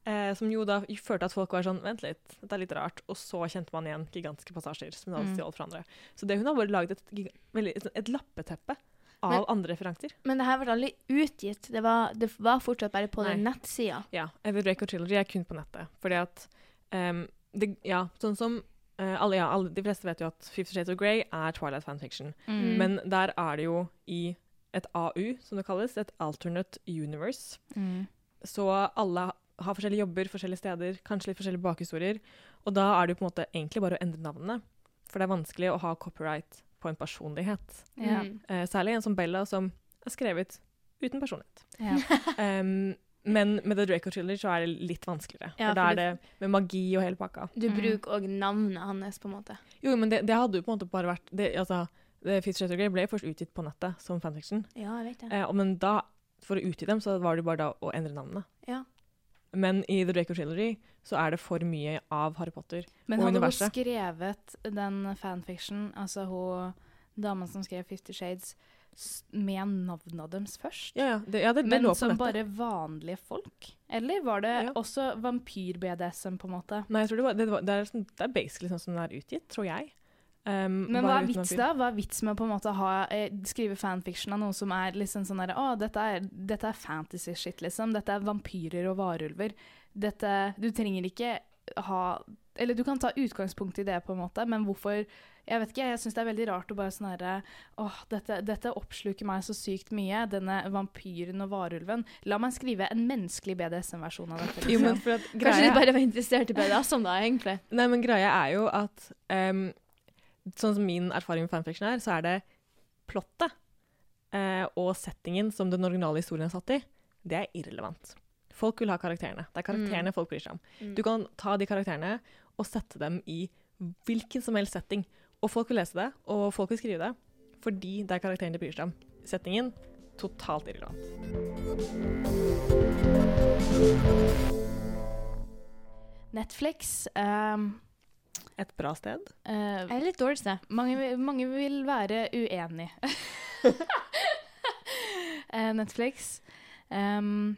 [SPEAKER 3] Eh, som jo da førte at folk var sånn Vent litt, dette er litt rart. Og så kjente man igjen gigantiske passasjer som hun hadde
[SPEAKER 4] Mm.
[SPEAKER 3] stjålet fra andre. Så det hun har bare laget et, et, et lappeteppe av
[SPEAKER 2] Men-
[SPEAKER 3] andre referanser.
[SPEAKER 2] Men det her ble aldri utgitt. Det var, det var fortsatt bare på den nettsida.
[SPEAKER 3] Ja, Ever Draco Trilogy er kun på nettet. Fordi at um, det, Ja, sånn som uh, alle, ja, alle, De fleste vet jo at Fifty Shades of Grey er Twilight fanfiction.
[SPEAKER 2] Mm.
[SPEAKER 3] Men der er det jo i et AU, som det kalles, et alternate universe.
[SPEAKER 4] Mm.
[SPEAKER 3] Så alle har forskjellige jobber, forskjellige steder, kanskje litt forskjellige bakhistorier. Og da er det jo på en måte egentlig bare å endre navnene. For det er vanskelig å ha copyright på en personlighet.
[SPEAKER 4] Ja.
[SPEAKER 2] Mm.
[SPEAKER 3] Eh, særlig en som Bella, som er skrevet uten personlighet.
[SPEAKER 4] Ja.
[SPEAKER 3] Um, men med The Draco Children så er det litt vanskeligere.
[SPEAKER 2] Ja,
[SPEAKER 3] for da er det med magi og hele pakka.
[SPEAKER 2] Du
[SPEAKER 4] Mm.
[SPEAKER 2] bruker òg navnet hans, på en måte.
[SPEAKER 3] Jo, men det, det hadde jo på en måte bare vært det, altså, det Fifty Shades Grey ble først utgitt på nettet som fanfiction.
[SPEAKER 2] Ja, jeg vet det.
[SPEAKER 3] Eh, men da, for å utgi dem, så var det bare da å endre navnene.
[SPEAKER 2] Ja.
[SPEAKER 3] Men i The Draco Trilogy så er det for mye av Harry Potter.
[SPEAKER 4] Men
[SPEAKER 3] Og
[SPEAKER 4] hadde hun skrevet den fanfiction, altså hun damen som skrev Fifty Shades, med navnene deres først?
[SPEAKER 3] Ja, ja, det, ja, det, det
[SPEAKER 4] Men som bare vanlige folk? Eller var det
[SPEAKER 3] Ja.
[SPEAKER 4] også vampyr-BDSM, på en måte?
[SPEAKER 3] Nei, jeg tror det, var, det, var, det, er, sånn, det er basically sånn som den er utgitt, tror jeg. Um,
[SPEAKER 4] Men hva er vits da? Hva er vits med å på en måte ha, eh, skrive fanfiction av noe som er liksom sånn derre Å, dette er, dette er fantasy shit, liksom. Dette er vampyrer og varulver. Dette Du trenger ikke ha Eller du kan ta utgangspunkt i det, på en måte, men hvorfor Jeg vet ikke, jeg syns det er veldig rart å bare sånn herre Åh, dette, dette oppsluker meg så sykt mye, denne vampyren og varulven. La meg skrive en menneskelig BDSM-versjon av dette.
[SPEAKER 3] Jo, men
[SPEAKER 4] Liksom.
[SPEAKER 3] for at
[SPEAKER 2] Kanskje
[SPEAKER 3] greia-
[SPEAKER 2] de bare var interessert i BDSM, da, egentlig.
[SPEAKER 3] Nei, men greia er jo at em, Sånn som min erfaring med fanfiction er, så er det plottet eh, og settingen som den originale historien er satt i, det er irrelevant. Folk vil ha karakterene. Det er karakterene folk bryr seg om.
[SPEAKER 2] Mm.
[SPEAKER 3] Du kan ta de karakterene og sette dem i hvilken som helst setting. Og folk vil lese det, og folk vil skrive det, fordi det er karakterene de bryr seg om. Settingen totalt irrelevant.
[SPEAKER 4] Netflix ehm,
[SPEAKER 3] Et bra sted.
[SPEAKER 4] Eh,
[SPEAKER 2] er litt dårlig sted.
[SPEAKER 4] mange, mange vil være uenig. Eh, Netflix. Um,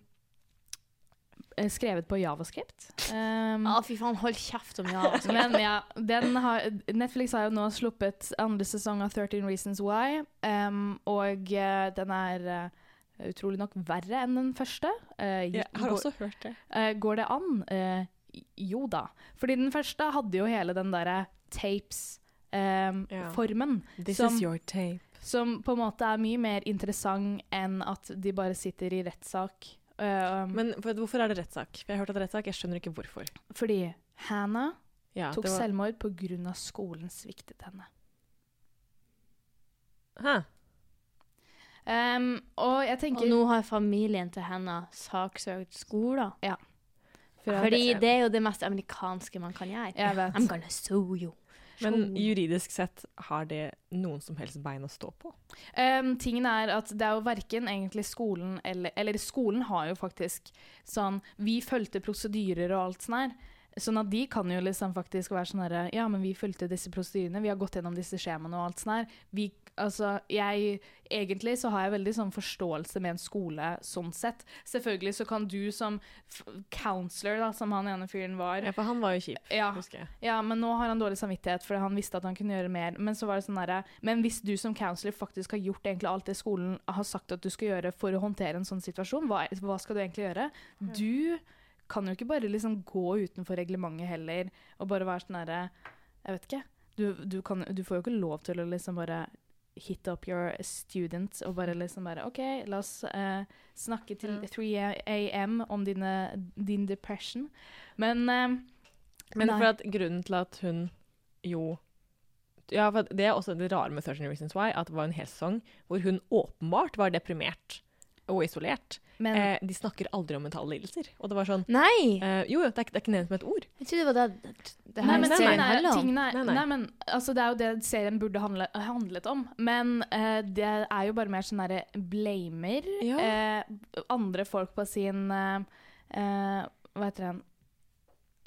[SPEAKER 4] skrevet på javascript. Um,
[SPEAKER 2] ah, fy faen, hold kjeft om ja. altså.
[SPEAKER 4] men ja, den har, Netflix har jo nå sluppet andre sesong av 13 Reasons Why, um, og uh, den er uh, utrolig nok verre enn den første. Uh,
[SPEAKER 3] Jeg har også hørt det.
[SPEAKER 4] Eh, går det an? Jo da. Fordi den første hadde jo hele den derre tapes-formen.
[SPEAKER 3] Ja. This
[SPEAKER 4] Som-
[SPEAKER 3] is your tape.
[SPEAKER 4] som på en måte er mye mer interessant enn at de bare sitter i rettssak. Eh,
[SPEAKER 3] Men for, hvorfor er det rettssak? Jeg har hørt at det er rettssak, jeg skjønner ikke hvorfor.
[SPEAKER 4] fordi Hannah
[SPEAKER 3] Ja,
[SPEAKER 4] tok
[SPEAKER 3] var-
[SPEAKER 4] selvmord pga. skolen sviktet henne.
[SPEAKER 3] Hæ?
[SPEAKER 4] Um, og jeg
[SPEAKER 2] Og nå har familien til henne saksøkt skoler.
[SPEAKER 4] For-
[SPEAKER 2] Fordi det er jo det mest amerikanske man kan gjøre.
[SPEAKER 4] Jeg vet.
[SPEAKER 2] I'm gonna sue you.
[SPEAKER 3] Men juridisk sett, har det noen som helst bein å stå på?
[SPEAKER 4] Um, tingen er at det er jo verken egentlig skolen eller Eller skolen har jo faktisk sånn Vi fulgte prosedyrer og alt sånn her. Sånn at de kan jo liksom faktisk være sånn herre Ja, men vi fulgte disse prosedyrene, vi har gått gjennom disse skjemaene og alt sånn her. Vi Altså, jeg Egentlig så har jeg veldig sånn forståelse med en skole sånn sett. Selvfølgelig så kan du som counselor, da, som han ene fyren var
[SPEAKER 3] Ja, for han var jo kjip,
[SPEAKER 4] Ja.
[SPEAKER 3] husker jeg.
[SPEAKER 4] Ja, men nå har han dårlig samvittighet fordi han visste at han kunne gjøre mer. Men så var det sånn derre Men hvis du som counselor faktisk har gjort egentlig alt det skolen har sagt at du skal gjøre for å håndtere en sånn situasjon, hva, hva skal du egentlig gjøre? Du kan jo ikke bare liksom gå utenfor reglementet heller og bare være sånn herre Jeg vet ikke. Du, du, kan, du får jo ikke lov til å liksom bare hit up your student og bare liksom bare OK, la oss uh, snakke til 3 am om dine, din depression. Men uh,
[SPEAKER 3] Men
[SPEAKER 4] Nei.
[SPEAKER 3] for at grunnen til at hun jo Ja, for det er også det rare med 13 Reasons Why, at det var en hel sesong hvor hun åpenbart var deprimert og isolert.
[SPEAKER 4] men
[SPEAKER 3] Eh, de snakker aldri om mentale lidelser. Og det var sånn
[SPEAKER 2] Nei!
[SPEAKER 3] eh, Jo, jo, det er, det er ikke nevnt med et ord.
[SPEAKER 2] Jeg trodde det var det det
[SPEAKER 4] Nei,
[SPEAKER 2] her
[SPEAKER 4] men
[SPEAKER 3] nei,
[SPEAKER 2] serien
[SPEAKER 4] er,
[SPEAKER 2] handler om.
[SPEAKER 4] tingen er,
[SPEAKER 3] Nei,
[SPEAKER 4] nei,
[SPEAKER 3] nei.
[SPEAKER 4] men altså, Det er jo det serien burde handle, handlet om. Men eh, det er jo bare mer sånn derre blamer
[SPEAKER 3] Ja.
[SPEAKER 4] eh, andre folk på sin eh, eh, Hva heter den?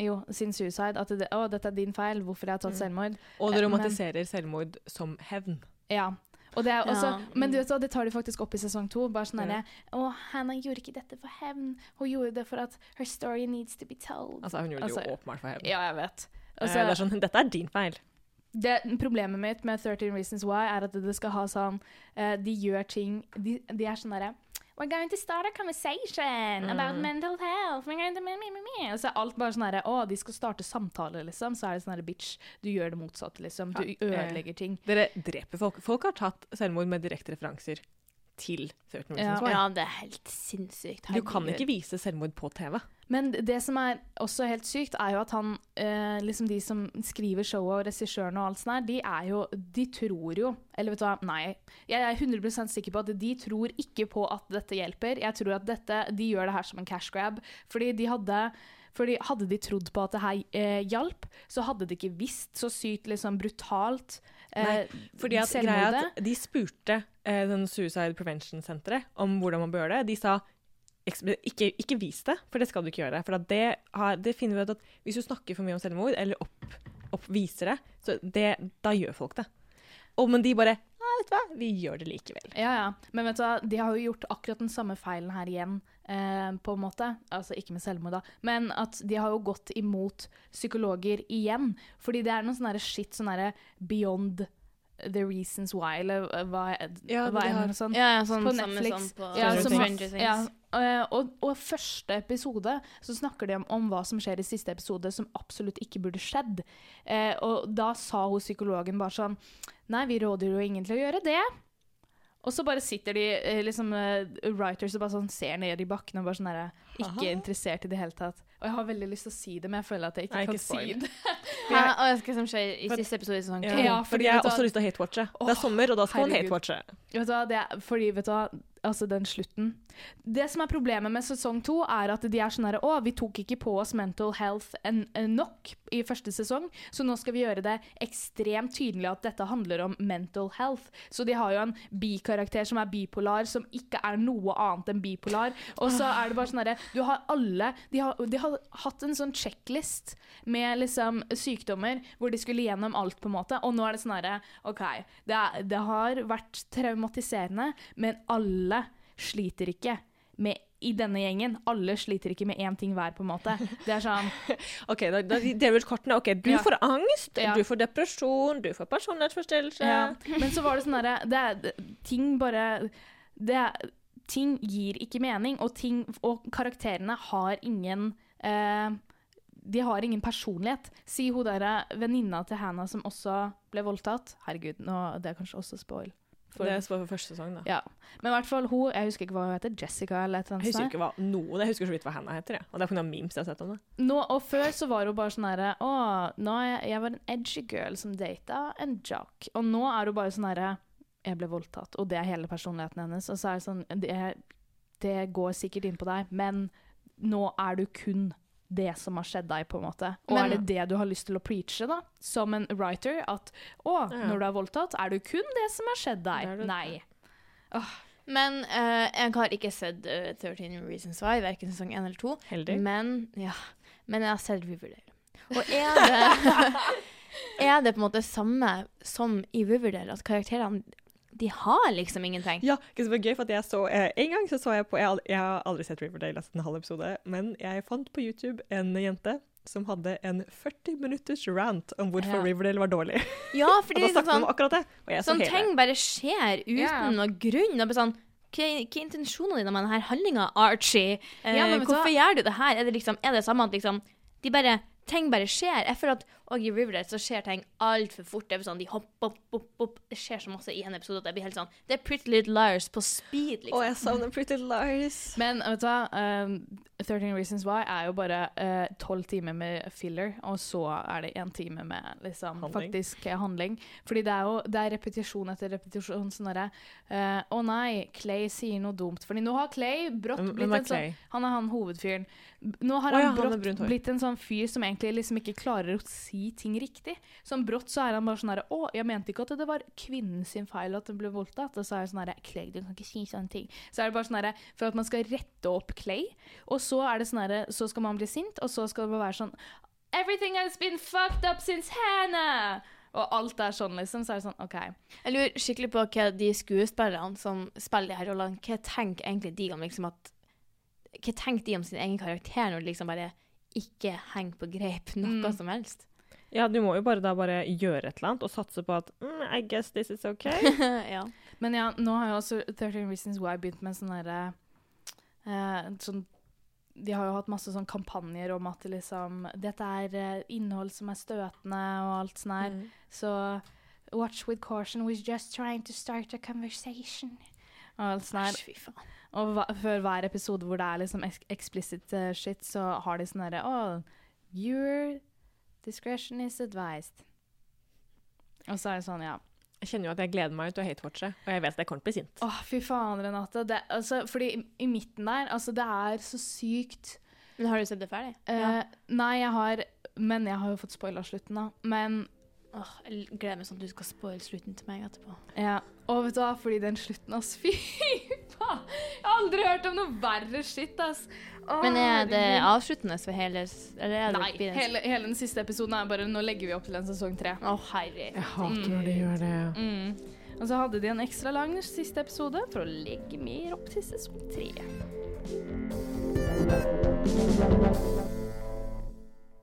[SPEAKER 4] Jo, sin suicide. At det, 'Å, dette er din feil. Hvorfor jeg har tatt
[SPEAKER 3] Mm.
[SPEAKER 4] selvmord?'
[SPEAKER 3] Og det
[SPEAKER 4] men-
[SPEAKER 3] romantiserer selvmord som hevn.
[SPEAKER 4] Ja. Og det er også,
[SPEAKER 2] Ja,
[SPEAKER 4] Men
[SPEAKER 2] mm.
[SPEAKER 4] du vet hva, det tar de faktisk opp i sesong to. Bare sånn
[SPEAKER 3] Ja.
[SPEAKER 4] derre 'Å, Hannah gjorde ikke dette for hevn. Hun gjorde det for at her story needs to be told'.
[SPEAKER 3] Altså, hun gjorde det
[SPEAKER 4] Altså,
[SPEAKER 3] jo åpenbart for hevn.
[SPEAKER 4] Ja, jeg vet.
[SPEAKER 3] Eh,
[SPEAKER 4] Altså,
[SPEAKER 3] det er sånn, Dette er din feil.
[SPEAKER 4] Det, problemet mitt med 13 Reasons Why er at det skal ha sånn uh, De gjør ting De, de er sånn derre We're going to start a conversation about
[SPEAKER 3] Mm.
[SPEAKER 4] mental health. We're going to me, me, me, så alt bare sånn herre Å, de skal starte samtaler, liksom. Så er det sånn herre bitch, du gjør det motsatte, liksom. Du ødelegger ting.
[SPEAKER 3] Dere dreper folk. Folk har tatt selvmord med direkte referanser til 13 Reasons
[SPEAKER 4] Ja.
[SPEAKER 2] Ja, det er helt sinnssykt.
[SPEAKER 3] Du kan ikke vise selvmord på TV.
[SPEAKER 4] Men det som er også helt sykt, er jo at han eh, Liksom de som skriver showet og regissørene og alt sånt der, de er jo De tror jo Eller vet du hva, nei. Jeg er 100% sikker på at de tror ikke på at dette hjelper. Jeg tror at dette De gjør det her som en cash grab. Fordi de hadde fordi Hadde de trodd på at det her eh, hjalp, så hadde de ikke visst så sykt liksom brutalt
[SPEAKER 3] Nei, Fordi at greia at De spurte eh, den Suicide Prevention Senteret om hvordan man bør gjøre det. De sa ikke, ikke vis det, for det skal du ikke gjøre. For at det, har, det finner vi ut at hvis du snakker for mye om selvmord, eller opp, opp viser det, så det, da gjør folk det. Og, men de bare vet du hva, vi gjør det likevel.
[SPEAKER 4] Ja, ja. Men vet du hva, de har jo gjort akkurat den samme feilen her igjen, eh, på en måte. Altså ikke med selvmord, da. Men at de har jo gått imot psykologer igjen. Fordi det er noe sånn shit, sånn derre beyond the reasons why, eller hva,
[SPEAKER 3] Ja,
[SPEAKER 4] hva er det sånn?
[SPEAKER 2] Ja, ja, sånn
[SPEAKER 4] På Netflix.
[SPEAKER 2] som på
[SPEAKER 4] Ja, som, ja, eh, og, og første episode så snakker de om, om hva som skjer i siste episode som absolutt ikke burde skjedd. Eh, og da sa hun psykologen bare sånn Nei, vi råder jo ingen til å gjøre det. Og så bare sitter de eh, liksom eh, writers og bare sånn ser ned i bakken og bare sånn herre Ikke
[SPEAKER 3] Aha.
[SPEAKER 4] interessert i det hele tatt. Og jeg har veldig lyst til å si det, men jeg føler at jeg ikke
[SPEAKER 3] Nei,
[SPEAKER 4] kan
[SPEAKER 3] ikke
[SPEAKER 4] si det.
[SPEAKER 2] Hæ? Og jeg skal som skjer i
[SPEAKER 3] For-
[SPEAKER 2] siste episode i sesong
[SPEAKER 3] Ja.
[SPEAKER 4] Ja,
[SPEAKER 3] fordi
[SPEAKER 4] fordi
[SPEAKER 3] jeg har også lyst til å hate-watche. det er sommer, og da skal man hate-watche.
[SPEAKER 4] Vet du hva, det er, fordi, vet du hva, Altså den slutten. Det som er problemet med sesong to, er at de er sånn her Å, vi tok ikke på oss mental health en, en nok i første sesong, så nå skal vi gjøre det ekstremt tydelig at dette handler om mental health. Så de har jo en bikarakter som er bipolar, som ikke er noe annet enn bipolar. Og så er det bare sånn herre Du har alle de har, de har hatt en sånn checklist med liksom sykdommer hvor de skulle gjennom alt, på en måte, og nå er det sånn herre OK, det, det har vært traumatiserende, men alle sliter ikke med i denne gjengen. Alle sliter ikke med én ting hver, på en måte. Det er sånn
[SPEAKER 3] OK, da, da deler vi ut kortene. OK, du
[SPEAKER 4] Ja.
[SPEAKER 3] får angst,
[SPEAKER 4] Ja.
[SPEAKER 3] du får depresjon, du får personlighetsforstyrrelse.
[SPEAKER 4] ja. Men så var det sånn derre det er- Ting bare det Ting gir ikke mening, og, ting, og karakterene har ingen eh, De har ingen personlighet. Si hun derre venninna til Hannah som også ble voldtatt. Herregud, nå, det er kanskje også spoil. For-
[SPEAKER 3] Det var for første sesong, da.
[SPEAKER 4] Ja. Men i hvert fall hun, jeg husker ikke hva hun heter, Jessica eller et eller
[SPEAKER 3] Jeg husker ikke hva noe, jeg husker så vidt hva Hannah heter. Jeg. Og det er pga. memes jeg har sett om det.
[SPEAKER 4] Nå, og før så var hun bare sånn herre Å, nå er jeg, jeg var en edgy girl som data en jock. Og nå er hun bare sånn herre Jeg ble voldtatt, og det er hele personligheten hennes. Og så er det sånn Det, det går sikkert inn på deg, men nå er du kun det som har skjedd deg, på en måte. Og
[SPEAKER 2] Men-
[SPEAKER 4] er det det du har lyst til å preache, da? Som en writer? At å,
[SPEAKER 3] Ja.
[SPEAKER 4] når du er voldtatt, er du kun det som har skjedd deg?
[SPEAKER 3] det.
[SPEAKER 4] Nei.
[SPEAKER 2] Men uh, jeg har ikke sett uh, 13 Reasons Why, verken sesong 1 eller 2.
[SPEAKER 3] Heldig.
[SPEAKER 2] Men, ja, men jeg har sett Riverdale. Og er det, er det på en måte samme som i Riverdale, at karakterene de har liksom ingenting?
[SPEAKER 3] Ja, det var gøy, for at jeg så eh, En gang så så jeg på Jeg, har aldri- jeg har aldri sett Riverdale, jeg en halv episode, men jeg fant på YouTube en jente som hadde en 40 minutters rant om hvorfor
[SPEAKER 4] Ja.
[SPEAKER 3] Riverdale var dårlig.
[SPEAKER 2] Ja,
[SPEAKER 3] Og
[SPEAKER 2] fordi
[SPEAKER 3] da
[SPEAKER 2] liksom
[SPEAKER 3] snakket
[SPEAKER 2] sånn,
[SPEAKER 3] om akkurat det. Og jeg så
[SPEAKER 2] sånn
[SPEAKER 3] hele.
[SPEAKER 2] ting bare skjer uten
[SPEAKER 4] yeah.
[SPEAKER 2] noe grunn. Og bare sånn, hva, hva er intensjonene dine med denne handlinga, Archie? Eh,
[SPEAKER 4] Ja, men
[SPEAKER 2] hvorfor
[SPEAKER 4] så...
[SPEAKER 2] gjør du det her? Er det liksom, er det samme at liksom, de bare, ting bare skjer? Jeg føler at og i Riverdale så skjer ting altfor fort. Det er sånn, de hopper opp, opp, opp. Det skjer så masse i en episode at det blir helt sånn Det er Pretty Little Liars på speed,
[SPEAKER 3] Å,
[SPEAKER 2] oh,
[SPEAKER 3] jeg savner Pretty Little Liars.
[SPEAKER 4] Men vet du hva, um, 13 Reasons Why er jo bare tolv timer med filler, og så er det én time med liksom,
[SPEAKER 3] Handling.
[SPEAKER 4] faktisk eh, handling. Fordi det er jo det er repetisjon etter repetisjon. Sånn derre uh, Å nei, Clay sier noe dumt. Fordi nå har Clay brått blitt en sånn Han er han hovedfyren. Nå har
[SPEAKER 3] oh, ja,
[SPEAKER 4] han
[SPEAKER 3] han
[SPEAKER 4] brått
[SPEAKER 3] han
[SPEAKER 4] blitt en sånn fyr som egentlig liksom ikke klarer å si ting riktig. Sånn brått så er han bare sånn herre Å, jeg mente ikke at det var kvinnen sin feil at hun ble voldtatt. Og så er det sånn herre Clay, du kan ikke si sånne ting. Så er det bare sånn herre For at man skal rette opp Clay, og så er det sånn herre Så skal man bli sint, og så skal det bare være sånn Everything has been fucked up since Hannah! Og alt er sånn, liksom. Så er det sånn OK.
[SPEAKER 2] Jeg lurer skikkelig på hva de skuespillerne som spiller de her rollene, hva tenker egentlig de om liksom at Hva tenker de om sin egen karakter når de liksom bare ikke henger på greip noe
[SPEAKER 4] Mm.
[SPEAKER 2] som helst?
[SPEAKER 3] Ja, du må jo bare da bare gjøre et eller annet og satse på at mm, I guess this is okay.
[SPEAKER 2] ja.
[SPEAKER 4] Men ja, nå har jo også 13 Reasons Why begynt med sånn derre eh, sånn De har jo hatt masse sånn kampanjer om at liksom Dette er eh, innhold som er støtende og alt sånn her.
[SPEAKER 3] Mm.
[SPEAKER 4] Så Watch with caution, we're just trying to start a conversation. Og alt sånn her.
[SPEAKER 2] Fy faen.
[SPEAKER 4] Og hva, før hver episode hvor det er liksom ex explicit eh, shit, så har de sånn herre Oh, your discretion is advised. Og så er det sånn, ja.
[SPEAKER 3] Jeg kjenner jo at jeg gleder meg til å hate-watche, og jeg vet at jeg kommer til å bli sint.
[SPEAKER 4] Åh, fy faen, Renate. Det, altså, fordi i, i midten der, altså, det er så sykt
[SPEAKER 2] Men har du sett det ferdig?
[SPEAKER 4] Eh, Nei, jeg har Men jeg har jo fått spoila slutten, da. Men
[SPEAKER 2] Åh, jeg gleder meg sånn at du skal spoile slutten til meg etterpå.
[SPEAKER 4] ja. Og vet du hva, fordi den slutten, ass Fy! Jeg har aldri hørt om noe verre skitt, ass. Åh,
[SPEAKER 2] Men er det avsluttende for hele Eller er det
[SPEAKER 4] Nei. Hele, hele den siste episoden er bare Nå legger vi opp til en sesong tre.
[SPEAKER 2] Å, herregud.
[SPEAKER 3] Jeg hater når de gjør det.
[SPEAKER 4] Mm. Og så hadde de en ekstra lang siste episode for å legge mer opp til sesong tre.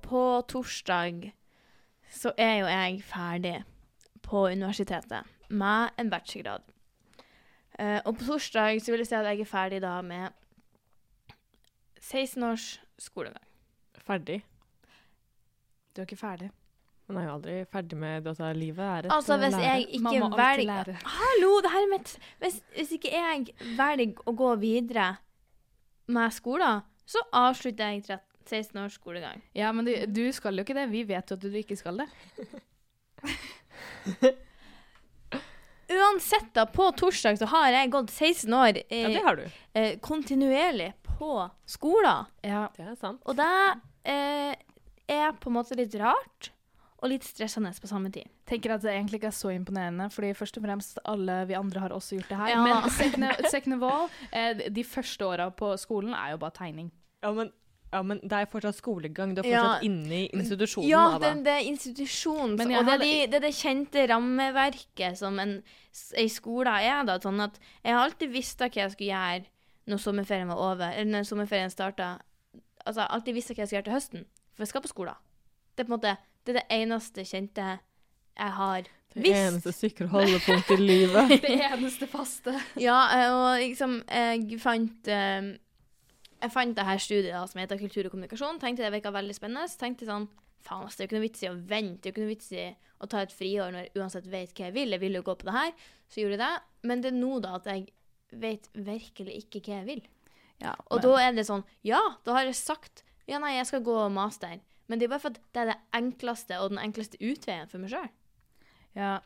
[SPEAKER 2] På torsdag så er jo jeg ferdig på universitetet med en bachelorgrad. Eh, og på torsdag så vil jeg si at jeg er ferdig da med 16 års skolegang.
[SPEAKER 3] Ferdig.
[SPEAKER 4] Du er ikke ferdig.
[SPEAKER 3] Man er jo aldri ferdig med det. Altså, livet er et
[SPEAKER 2] Altså hvis
[SPEAKER 3] lære.
[SPEAKER 2] jeg ikke velger. Hallo, det her er mitt hvis, hvis ikke jeg velger å gå videre med skolen, så avslutter jeg 16 års skolegang.
[SPEAKER 4] Ja, men du, du skal jo ikke det. Vi vet jo at du ikke skal det.
[SPEAKER 2] uansett, da, på torsdag så har jeg gått 16 år eh,
[SPEAKER 3] Ja, det har du.
[SPEAKER 2] eh, kontinuerlig på skolen.
[SPEAKER 4] Ja.
[SPEAKER 3] Det er sant.
[SPEAKER 2] Og det eh, er på en måte litt rart og litt stressende på samme tid.
[SPEAKER 4] tenker at det egentlig ikke er så imponerende, fordi først og fremst alle vi andre har også gjort det her.
[SPEAKER 2] Ja.
[SPEAKER 4] Men second, second of all, eh, de første åra på skolen er jo bare tegning.
[SPEAKER 3] Ja, men, ja, men det er fortsatt skolegang. Du er
[SPEAKER 2] Ja.
[SPEAKER 3] fortsatt inne i institusjonen.
[SPEAKER 2] Ja, det, det er
[SPEAKER 4] institusjonen,
[SPEAKER 2] og det er, de, det er det kjente rammeverket som en, en skole er. da, sånn at Jeg har alltid visst hva jeg skulle gjøre når sommerferien var over, eller når sommerferien starta. Altså, jeg har alltid visst hva jeg skulle gjøre til høsten, for jeg skal på skolen. Det er på en måte det, er det eneste kjente jeg har visst.
[SPEAKER 3] Det eneste sikre holdepunktet i livet.
[SPEAKER 4] Det eneste faste.
[SPEAKER 2] Ja, eh, og liksom, jeg fant eh, Jeg fant det her studiet da, som heter kultur og kommunikasjon. Tenkte det virka veldig spennende. Tenkte sånn Faen, det er jo ikke noe vits i å vente. Det er jo ikke noe vits i å ta et friår når jeg uansett vet hva jeg vil. Jeg vil jo gå på det her. Så gjorde jeg det. Men det er nå da at jeg vet virkelig ikke hva jeg vil.
[SPEAKER 4] Ja,
[SPEAKER 2] Og da er det sånn Ja, da har jeg sagt ja, nei, jeg skal gå master. Men det er bare for at det er det enkleste og den enkleste utveien for meg sjøl.
[SPEAKER 4] Ja.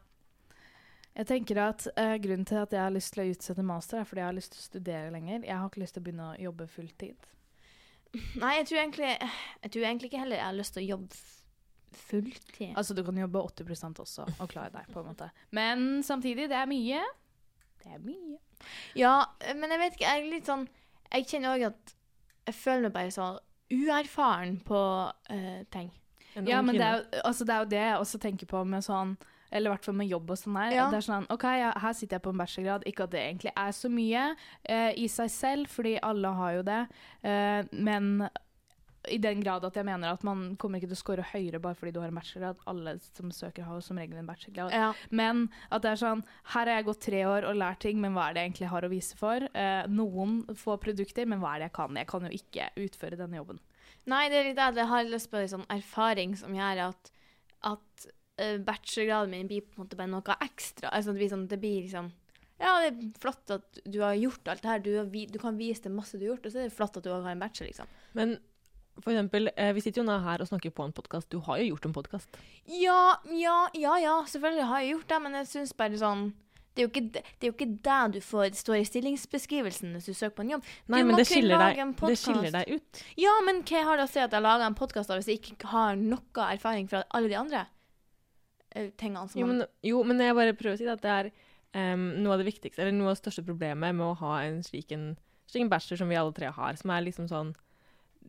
[SPEAKER 4] Jeg tenker at uh, Grunnen til at jeg har lyst til å utsette master, er fordi jeg har lyst til å studere lenger. Jeg har ikke lyst til å begynne å jobbe fulltid.
[SPEAKER 2] Nei, jeg tror egentlig Jeg tror egentlig ikke heller jeg har lyst til å jobbe fulltid.
[SPEAKER 4] Altså, du kan jobbe 80 også og klare deg, på en måte. Men samtidig, det er mye. Det er mye.
[SPEAKER 2] Ja, men jeg vet ikke, jeg er litt sånn Jeg kjenner òg at jeg føler meg bare så uerfaren på uh, ting.
[SPEAKER 4] Ja, men det er, altså, det er jo det jeg også tenker på med sånn eller i hvert fall med jobb og sånn her.
[SPEAKER 2] Ja.
[SPEAKER 4] Det er sånn, ok, ja, Her sitter jeg på en bachelorgrad. Ikke at det egentlig er så mye eh, i seg selv, fordi alle har jo det. Eh, men i den grad at jeg mener at man kommer ikke til å score høyere bare fordi du har en bachelorgrad. Alle som søker, har jo som regel en bachelorgrad.
[SPEAKER 2] Ja.
[SPEAKER 4] Men at det er sånn Her har jeg gått tre år og lært ting, men hva er det jeg egentlig har å vise for? Eh, noen få produkter, men hva er det jeg kan? Jeg kan jo ikke utføre denne jobben.
[SPEAKER 2] Nei, det er litt det. Jeg har lyst på en sånn erfaring som gjør at, at bachelorgraden min blir på en måte bare noe ekstra. Altså, det, blir sånn, det blir liksom Ja, det er flott at du har gjort alt det her. Du, har du kan vise det masse du har gjort, og så er det flott at du har en bachelor, liksom.
[SPEAKER 3] Men for eksempel, eh, vi sitter jo nå her og snakker på en podkast. Du har jo gjort en podkast.
[SPEAKER 2] Ja, ja, ja, ja, selvfølgelig har jeg gjort det, men jeg syns bare sånn det er, ikke, det- er jo ikke det du får det står i stillingsbeskrivelsen hvis du søker på en jobb.
[SPEAKER 3] Nei,
[SPEAKER 2] Du
[SPEAKER 3] men det skiller, deg,
[SPEAKER 2] en
[SPEAKER 3] det skiller deg ut.
[SPEAKER 2] Ja, men hva har det å si at jeg lager en podkast hvis jeg ikke har noe erfaring fra alle de andre eh, tingene som
[SPEAKER 3] Jo men, jo, men jeg bare prøver å si at det er um, noe av det viktigste, eller noe av det største problemet med å ha en slik en, slik en bachelor som vi alle tre har, som er liksom sånn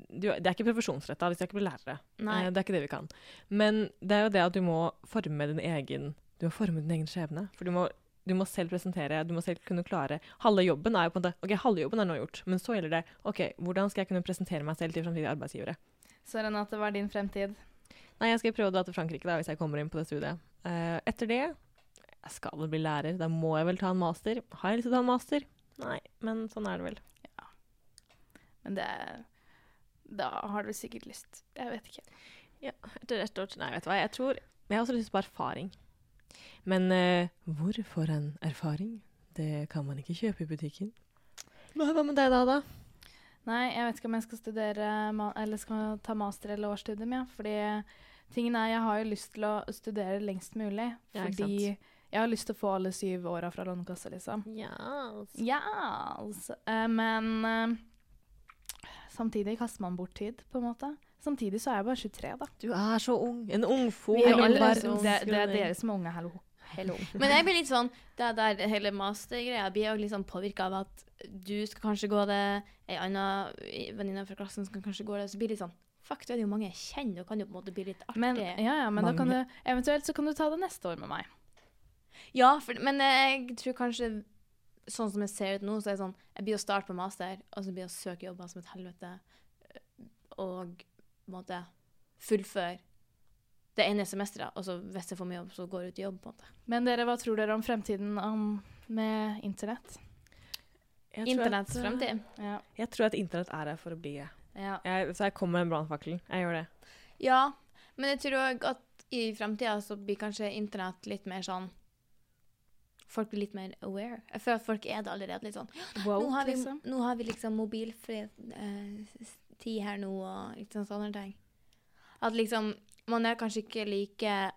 [SPEAKER 3] du, Det er ikke profesjonsretta, vi skal ikke bli lærere.
[SPEAKER 2] Nei.
[SPEAKER 3] Eh, det er ikke det vi kan. Men det er jo det at du må forme din egen Du må forme din egen skjebne. For du må, du må selv presentere, du må selv kunne klare Halve jobben er jo på en måte OK, halve jobben er nå gjort, men så gjelder det OK, hvordan skal jeg kunne presentere meg selv til framtidige arbeidsgivere?
[SPEAKER 4] Så Renate, hva er din fremtid?
[SPEAKER 3] Nei, jeg skal prøve å dra til Frankrike da, hvis jeg kommer inn på det studiet. Uh, etter det jeg skal vel bli lærer. Da må jeg vel ta en master. Har jeg lyst til å ta en master? Nei, men sånn er det vel. Ja.
[SPEAKER 4] Men det Da har du sikkert lyst. Jeg vet ikke.
[SPEAKER 3] Ja, Etter ett år Nei, vet du hva. Jeg tror Jeg har også lyst på erfaring. Men uh, hvorfor en erfaring? Det kan man ikke kjøpe i butikken. Hva hva med deg da, da?
[SPEAKER 4] Nei, jeg vet ikke om jeg skal studere eller skal ta master eller årsstudium, ja. Fordi tingen er, jeg har jo lyst til å studere lengst mulig.
[SPEAKER 3] Ja,
[SPEAKER 4] Fordi jeg har lyst til å få alle syv åra fra Lånekassa, liksom.
[SPEAKER 3] Ja
[SPEAKER 4] Yes. altså. eh, Men uh, samtidig kaster man bort tid, på en måte. Samtidig så er jeg bare 23, da.
[SPEAKER 3] Du er så ung. En ung
[SPEAKER 2] Vi er
[SPEAKER 3] i
[SPEAKER 2] alle
[SPEAKER 3] verden.
[SPEAKER 2] så
[SPEAKER 4] det, det er dere som er unge, hallo. Hello.
[SPEAKER 2] Men jeg blir litt sånn Det der hele mastergreia blir jo litt sånn påvirka av at du skal kanskje gå det, ei anna venninne fra klassen skal kanskje gå det, så blir det litt sånn Fuck, da er det jo mange jeg kjenner, og kan jo på en måte bli litt artig.
[SPEAKER 4] Men, ja, ja, men da kan du, eventuelt så kan du ta det neste år med meg.
[SPEAKER 2] Ja, for, men jeg tror kanskje Sånn som jeg ser ut nå, så er det sånn Jeg blir å starte på master, og så blir jeg å søke jobber som et helvete, og på en måte fullføre det ene semesteret, og så hvis jeg får mye jobb, så går jeg ut i jobb, på en måte.
[SPEAKER 4] Men dere, hva tror dere om fremtiden om, med internett?
[SPEAKER 2] Internetts fremtid.
[SPEAKER 4] Ja.
[SPEAKER 3] Jeg tror at internett er her for å bli.
[SPEAKER 4] ja.
[SPEAKER 3] Jeg, så jeg kommer med en brannfakkel. Jeg gjør det.
[SPEAKER 2] Ja, men jeg tror òg at i fremtida så blir kanskje internett litt mer sånn Folk blir litt mer aware. Jeg føler at folk er det allerede litt sånn.
[SPEAKER 4] Wow,
[SPEAKER 2] nå, har vi,
[SPEAKER 4] liksom.
[SPEAKER 2] nå har vi liksom mobilfri eh, tid her nå, og litt sånn sånne ting. At liksom Man er kanskje ikke like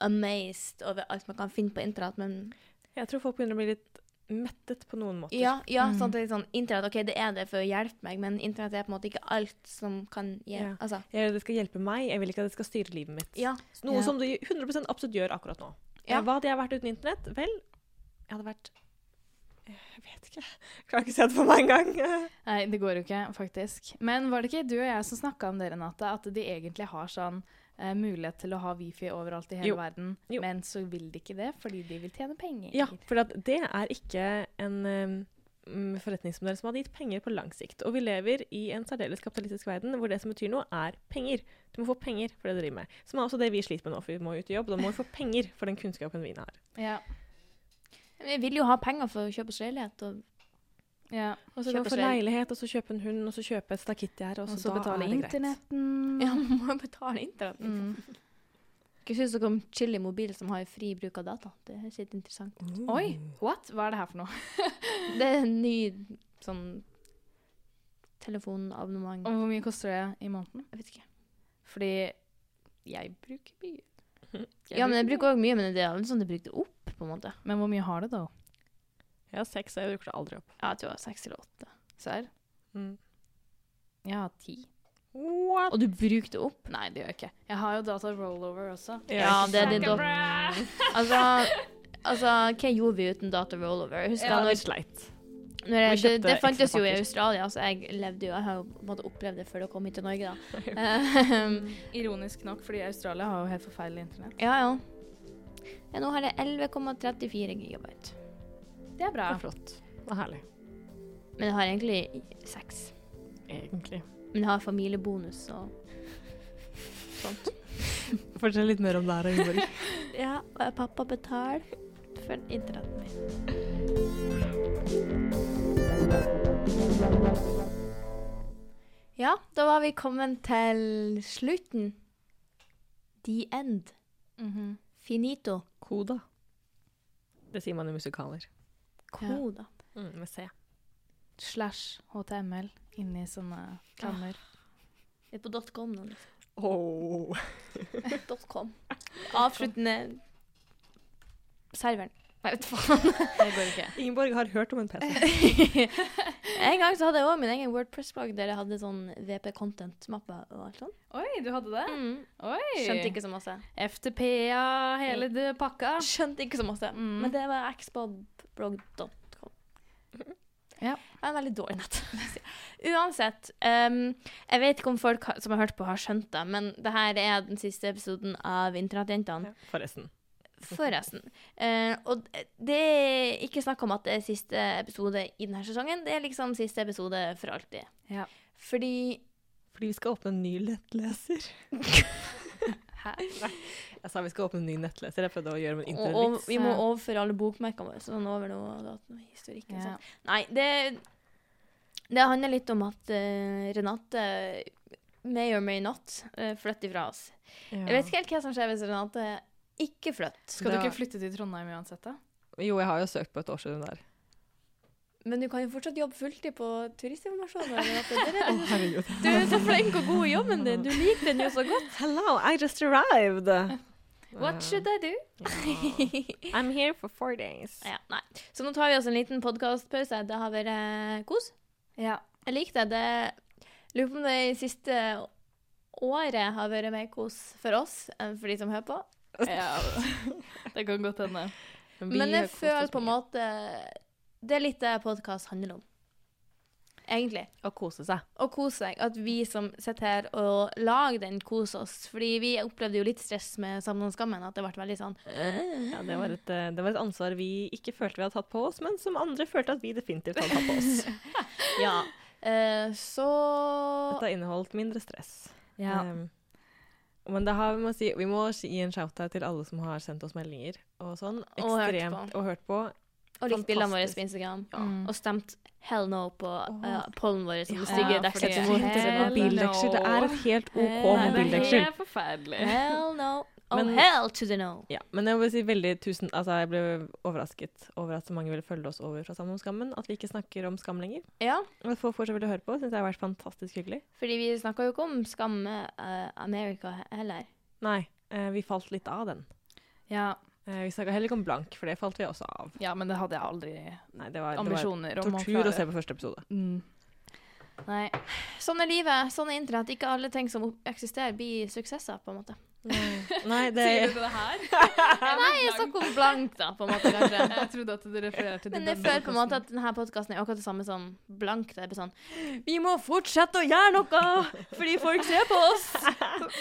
[SPEAKER 2] amazed over alt man kan finne på internett, men
[SPEAKER 3] Jeg tror folk begynner å bli litt mettet på noen måter.
[SPEAKER 2] Ja, ja
[SPEAKER 4] Mm.
[SPEAKER 2] sånn sånn internett, ok, det er det for å hjelpe meg, men internett er på en måte ikke alt som kan hjelpe.
[SPEAKER 3] Ja.
[SPEAKER 2] Altså,
[SPEAKER 3] Jeg, det skal hjelpe meg, jeg vil ikke at det skal styre livet mitt.
[SPEAKER 2] ja.
[SPEAKER 3] Noe
[SPEAKER 4] Ja.
[SPEAKER 3] som du 100 absolutt gjør akkurat nå.
[SPEAKER 2] Ja.
[SPEAKER 3] Hva hadde jeg vært uten internett? Vel, jeg hadde vært Jeg vet ikke. Jeg klarer ikke å se det for meg engang.
[SPEAKER 4] Nei, det går jo ikke, faktisk. Men var det ikke du og jeg som snakka om det, Renate, at de egentlig har sånn eh, mulighet til å ha wifi overalt i hele
[SPEAKER 3] Jo.
[SPEAKER 4] verden,
[SPEAKER 3] Jo.
[SPEAKER 4] men så vil de ikke det fordi de vil tjene penger?
[SPEAKER 3] Ja, for at det er ikke en um, forretningsmodell som hadde gitt penger på lang sikt. Og vi lever i en særdeles kapitalistisk verden hvor det som betyr noe, er penger. Du må få penger for det du driver med. Som er også det vi sliter med nå, for vi må ut i jobb. Da må vi få penger for den kunnskapen vi har.
[SPEAKER 4] Ja.
[SPEAKER 2] Vi vil jo ha penger for å kjøpe oss leilighet, og
[SPEAKER 4] ja.
[SPEAKER 3] Og så
[SPEAKER 2] Kjøpe
[SPEAKER 3] leilighet, og så kjøpe en hund, og så kjøpe et stakittgjerde, og
[SPEAKER 4] Og
[SPEAKER 3] så
[SPEAKER 4] betale
[SPEAKER 3] er
[SPEAKER 4] internetten.
[SPEAKER 2] ja, man må betale internetten.
[SPEAKER 4] Mm.
[SPEAKER 2] Hva syns dere om Chili mobil som har fri bruk av data? Det er litt interessant.
[SPEAKER 4] Oi, what? Hva er det her for noe?
[SPEAKER 2] Det er en ny sånn telefonabonnement.
[SPEAKER 4] Og hvor mye koster det i måneden?
[SPEAKER 2] Jeg vet ikke.
[SPEAKER 4] Fordi jeg bruker mye. Jeg
[SPEAKER 2] Ja, men jeg bruker òg mye, men det er aldri sånn det bruker det opp, på en måte.
[SPEAKER 4] Men hvor mye har det, da?
[SPEAKER 3] Jeg har seks, og jeg bruker det aldri opp.
[SPEAKER 2] Ja, jeg tror det har seks eller åtte.
[SPEAKER 4] Serr?
[SPEAKER 3] Mm.
[SPEAKER 4] Jeg har ti.
[SPEAKER 3] What?
[SPEAKER 2] Og du bruker det opp?
[SPEAKER 4] Nei, det gjør jeg ikke. Jeg har jo data rollover også.
[SPEAKER 2] Ja, det er din
[SPEAKER 4] Sucker.
[SPEAKER 2] Altså, altså, hva gjorde vi uten data rollover? Jeg husker
[SPEAKER 3] Ja,
[SPEAKER 2] når,
[SPEAKER 3] sleit.
[SPEAKER 2] Når jeg, det, det fantes jo i. Australia, så jeg levde jo Jeg har jo opplevd det før det kom hit til Norge, da. Um,
[SPEAKER 4] Ironisk nok, fordi Australia har jo helt forferdelig internett.
[SPEAKER 2] ja, ja. ja. Nå har jeg 11,34 gigabyte.
[SPEAKER 4] Det er
[SPEAKER 3] Det
[SPEAKER 4] bra.
[SPEAKER 3] er flott. Det er herlig.
[SPEAKER 2] Men jeg har egentlig seks.
[SPEAKER 3] Egentlig.
[SPEAKER 2] Men jeg har familiebonus og sånt.
[SPEAKER 3] Fortell litt mer om det her, Ingeborg.
[SPEAKER 2] Ja, og pappa betaler for internettet mitt. Ja, da var vi kommet til slutten. The end.
[SPEAKER 4] Mhm.
[SPEAKER 2] Finito.
[SPEAKER 3] Koda. Det sier man i musikaler.
[SPEAKER 2] Koda.
[SPEAKER 3] Mm, med C.
[SPEAKER 4] Slash HTML inni sånne klammer.
[SPEAKER 2] Vi er på dotcom nå. liksom.
[SPEAKER 3] Oh.
[SPEAKER 2] dotcom. Avsluttende serveren. Jeg vet faen.
[SPEAKER 4] Det går ikke.
[SPEAKER 3] Ingeborg har hørt om en PC.
[SPEAKER 2] en gang så hadde jeg òg min egen Wordpress-blogg der jeg hadde sånn VP Content-mappe og alt sånt.
[SPEAKER 4] Oi, du hadde det?
[SPEAKER 2] Mm.
[SPEAKER 4] Oi.
[SPEAKER 2] Skjønte ikke så masse.
[SPEAKER 4] FTP-a, hele det pakka.
[SPEAKER 2] Skjønte ikke så masse.
[SPEAKER 4] Mm.
[SPEAKER 2] Men det var xbobblogg.com.
[SPEAKER 4] Ja.
[SPEAKER 2] Jeg er veldig dårlig nett. Uansett, um, jeg vet ikke om folk har- som har hørt på, har skjønt det, men det her er den siste episoden av Internettjentene.
[SPEAKER 3] Forresten.
[SPEAKER 2] Forresten. Eh, og det er ikke snakk om at det er siste episode i denne sesongen. Det er liksom siste episode for alltid.
[SPEAKER 4] Ja.
[SPEAKER 2] Fordi
[SPEAKER 3] Fordi vi skal åpne en ny nettleser.
[SPEAKER 4] Hæ?
[SPEAKER 3] Jeg sa vi skal åpne en ny nettleser. Jeg prøvde å gjøre en
[SPEAKER 2] og, og, vi må overføre alle bokmerkene våre sånn over noe, noe historikk.
[SPEAKER 4] Ja.
[SPEAKER 2] sånn. Nei, det, det handler litt om at uh, Renate may or may not uh, flytter fra oss. Jeg vet ikke helt hva som skjer hvis Renate ikke flytt.
[SPEAKER 4] Skal du ikke flytte til Trondheim uansett, da?
[SPEAKER 3] Jo, jeg har jo søkt på et årsstudium der.
[SPEAKER 2] Men du kan jo fortsatt jobbe fulltid på turistinformasjon.
[SPEAKER 3] Herregud.
[SPEAKER 2] Du er så flink og god i jobben din. Du liker den jo så godt.
[SPEAKER 3] Hello, I just arrived.
[SPEAKER 2] What should I do?
[SPEAKER 3] I'm here for four days.
[SPEAKER 2] Ja, nei. Så nå tar vi oss en liten podkastpause. Det har vært eh, kos.
[SPEAKER 4] Ja.
[SPEAKER 2] Jeg liker det. det lurer på om det i siste året har vært mer kos for oss enn for de som hører på.
[SPEAKER 4] Ja. Det kan godt hende.
[SPEAKER 2] Men jeg føler på en måte Det er litt det podkast handler om. Egentlig.
[SPEAKER 3] Å kose seg.
[SPEAKER 2] Å kose seg. At vi som sitter her og lager den, koser oss. Fordi vi opplevde jo litt stress med Sammen om skammen. At det ble veldig sånn
[SPEAKER 3] Ja, det, var et, eh, det var et ansvar vi ikke følte vi hadde tatt på oss, men som andre følte at vi definitivt hadde tatt på oss.
[SPEAKER 2] Ja. Eh, så
[SPEAKER 3] Dette har inneholdt mindre stress.
[SPEAKER 4] Ja.
[SPEAKER 3] Um, men det har, vi, må si, vi må gi en shout-out til alle som har sendt oss meldinger og sånn.
[SPEAKER 2] Og hørt
[SPEAKER 3] Ekstremt.
[SPEAKER 2] på.
[SPEAKER 3] Og hørt på.
[SPEAKER 2] Og likt bildene våre på Instagram.
[SPEAKER 4] Mm.
[SPEAKER 2] Og stemt hell no på uh, pollen vår som
[SPEAKER 3] Ja,
[SPEAKER 2] stygge
[SPEAKER 4] fordi-
[SPEAKER 2] deksler.
[SPEAKER 4] Hell no.
[SPEAKER 3] Det er et helt OK
[SPEAKER 2] Nei, det er
[SPEAKER 4] helt forferdelig.
[SPEAKER 2] Hell no. Oh, hell to the no.
[SPEAKER 3] Ja, men jeg må si veldig tusen Altså, jeg ble overrasket over at så mange ville følge oss over fra Sammen om skammen. At vi ikke snakker om skam lenger.
[SPEAKER 2] Ja,
[SPEAKER 3] Og at folk fortsatt ville høre på, syns jeg har vært fantastisk hyggelig.
[SPEAKER 2] fordi vi snakka jo ikke om Skam uh, America heller.
[SPEAKER 3] Nei, uh, vi falt litt av den.
[SPEAKER 4] Ja,
[SPEAKER 3] Uh, vi snakka heller ikke om blank, for det falt vi også av.
[SPEAKER 4] Ja, men det hadde jeg aldri
[SPEAKER 3] Nei, det var, det var
[SPEAKER 4] ambisjoner om å
[SPEAKER 3] tortur
[SPEAKER 4] klare.
[SPEAKER 3] å se på første episode.
[SPEAKER 4] Mm. Nei.
[SPEAKER 2] Sånn er livet, sånn er internett. Ikke alle ting som eksisterer, blir suksesser, på en måte.
[SPEAKER 3] Nei, det
[SPEAKER 4] Sier du det her?
[SPEAKER 2] Nei, jeg snakker om blank, da, på en måte, kanskje.
[SPEAKER 4] Jeg trodde at du refererte til
[SPEAKER 2] Men jeg føler på en måte at denne podkasten er akkurat det samme som blank. Det er sånn Vi må fortsette å gjøre noe fordi folk ser på oss!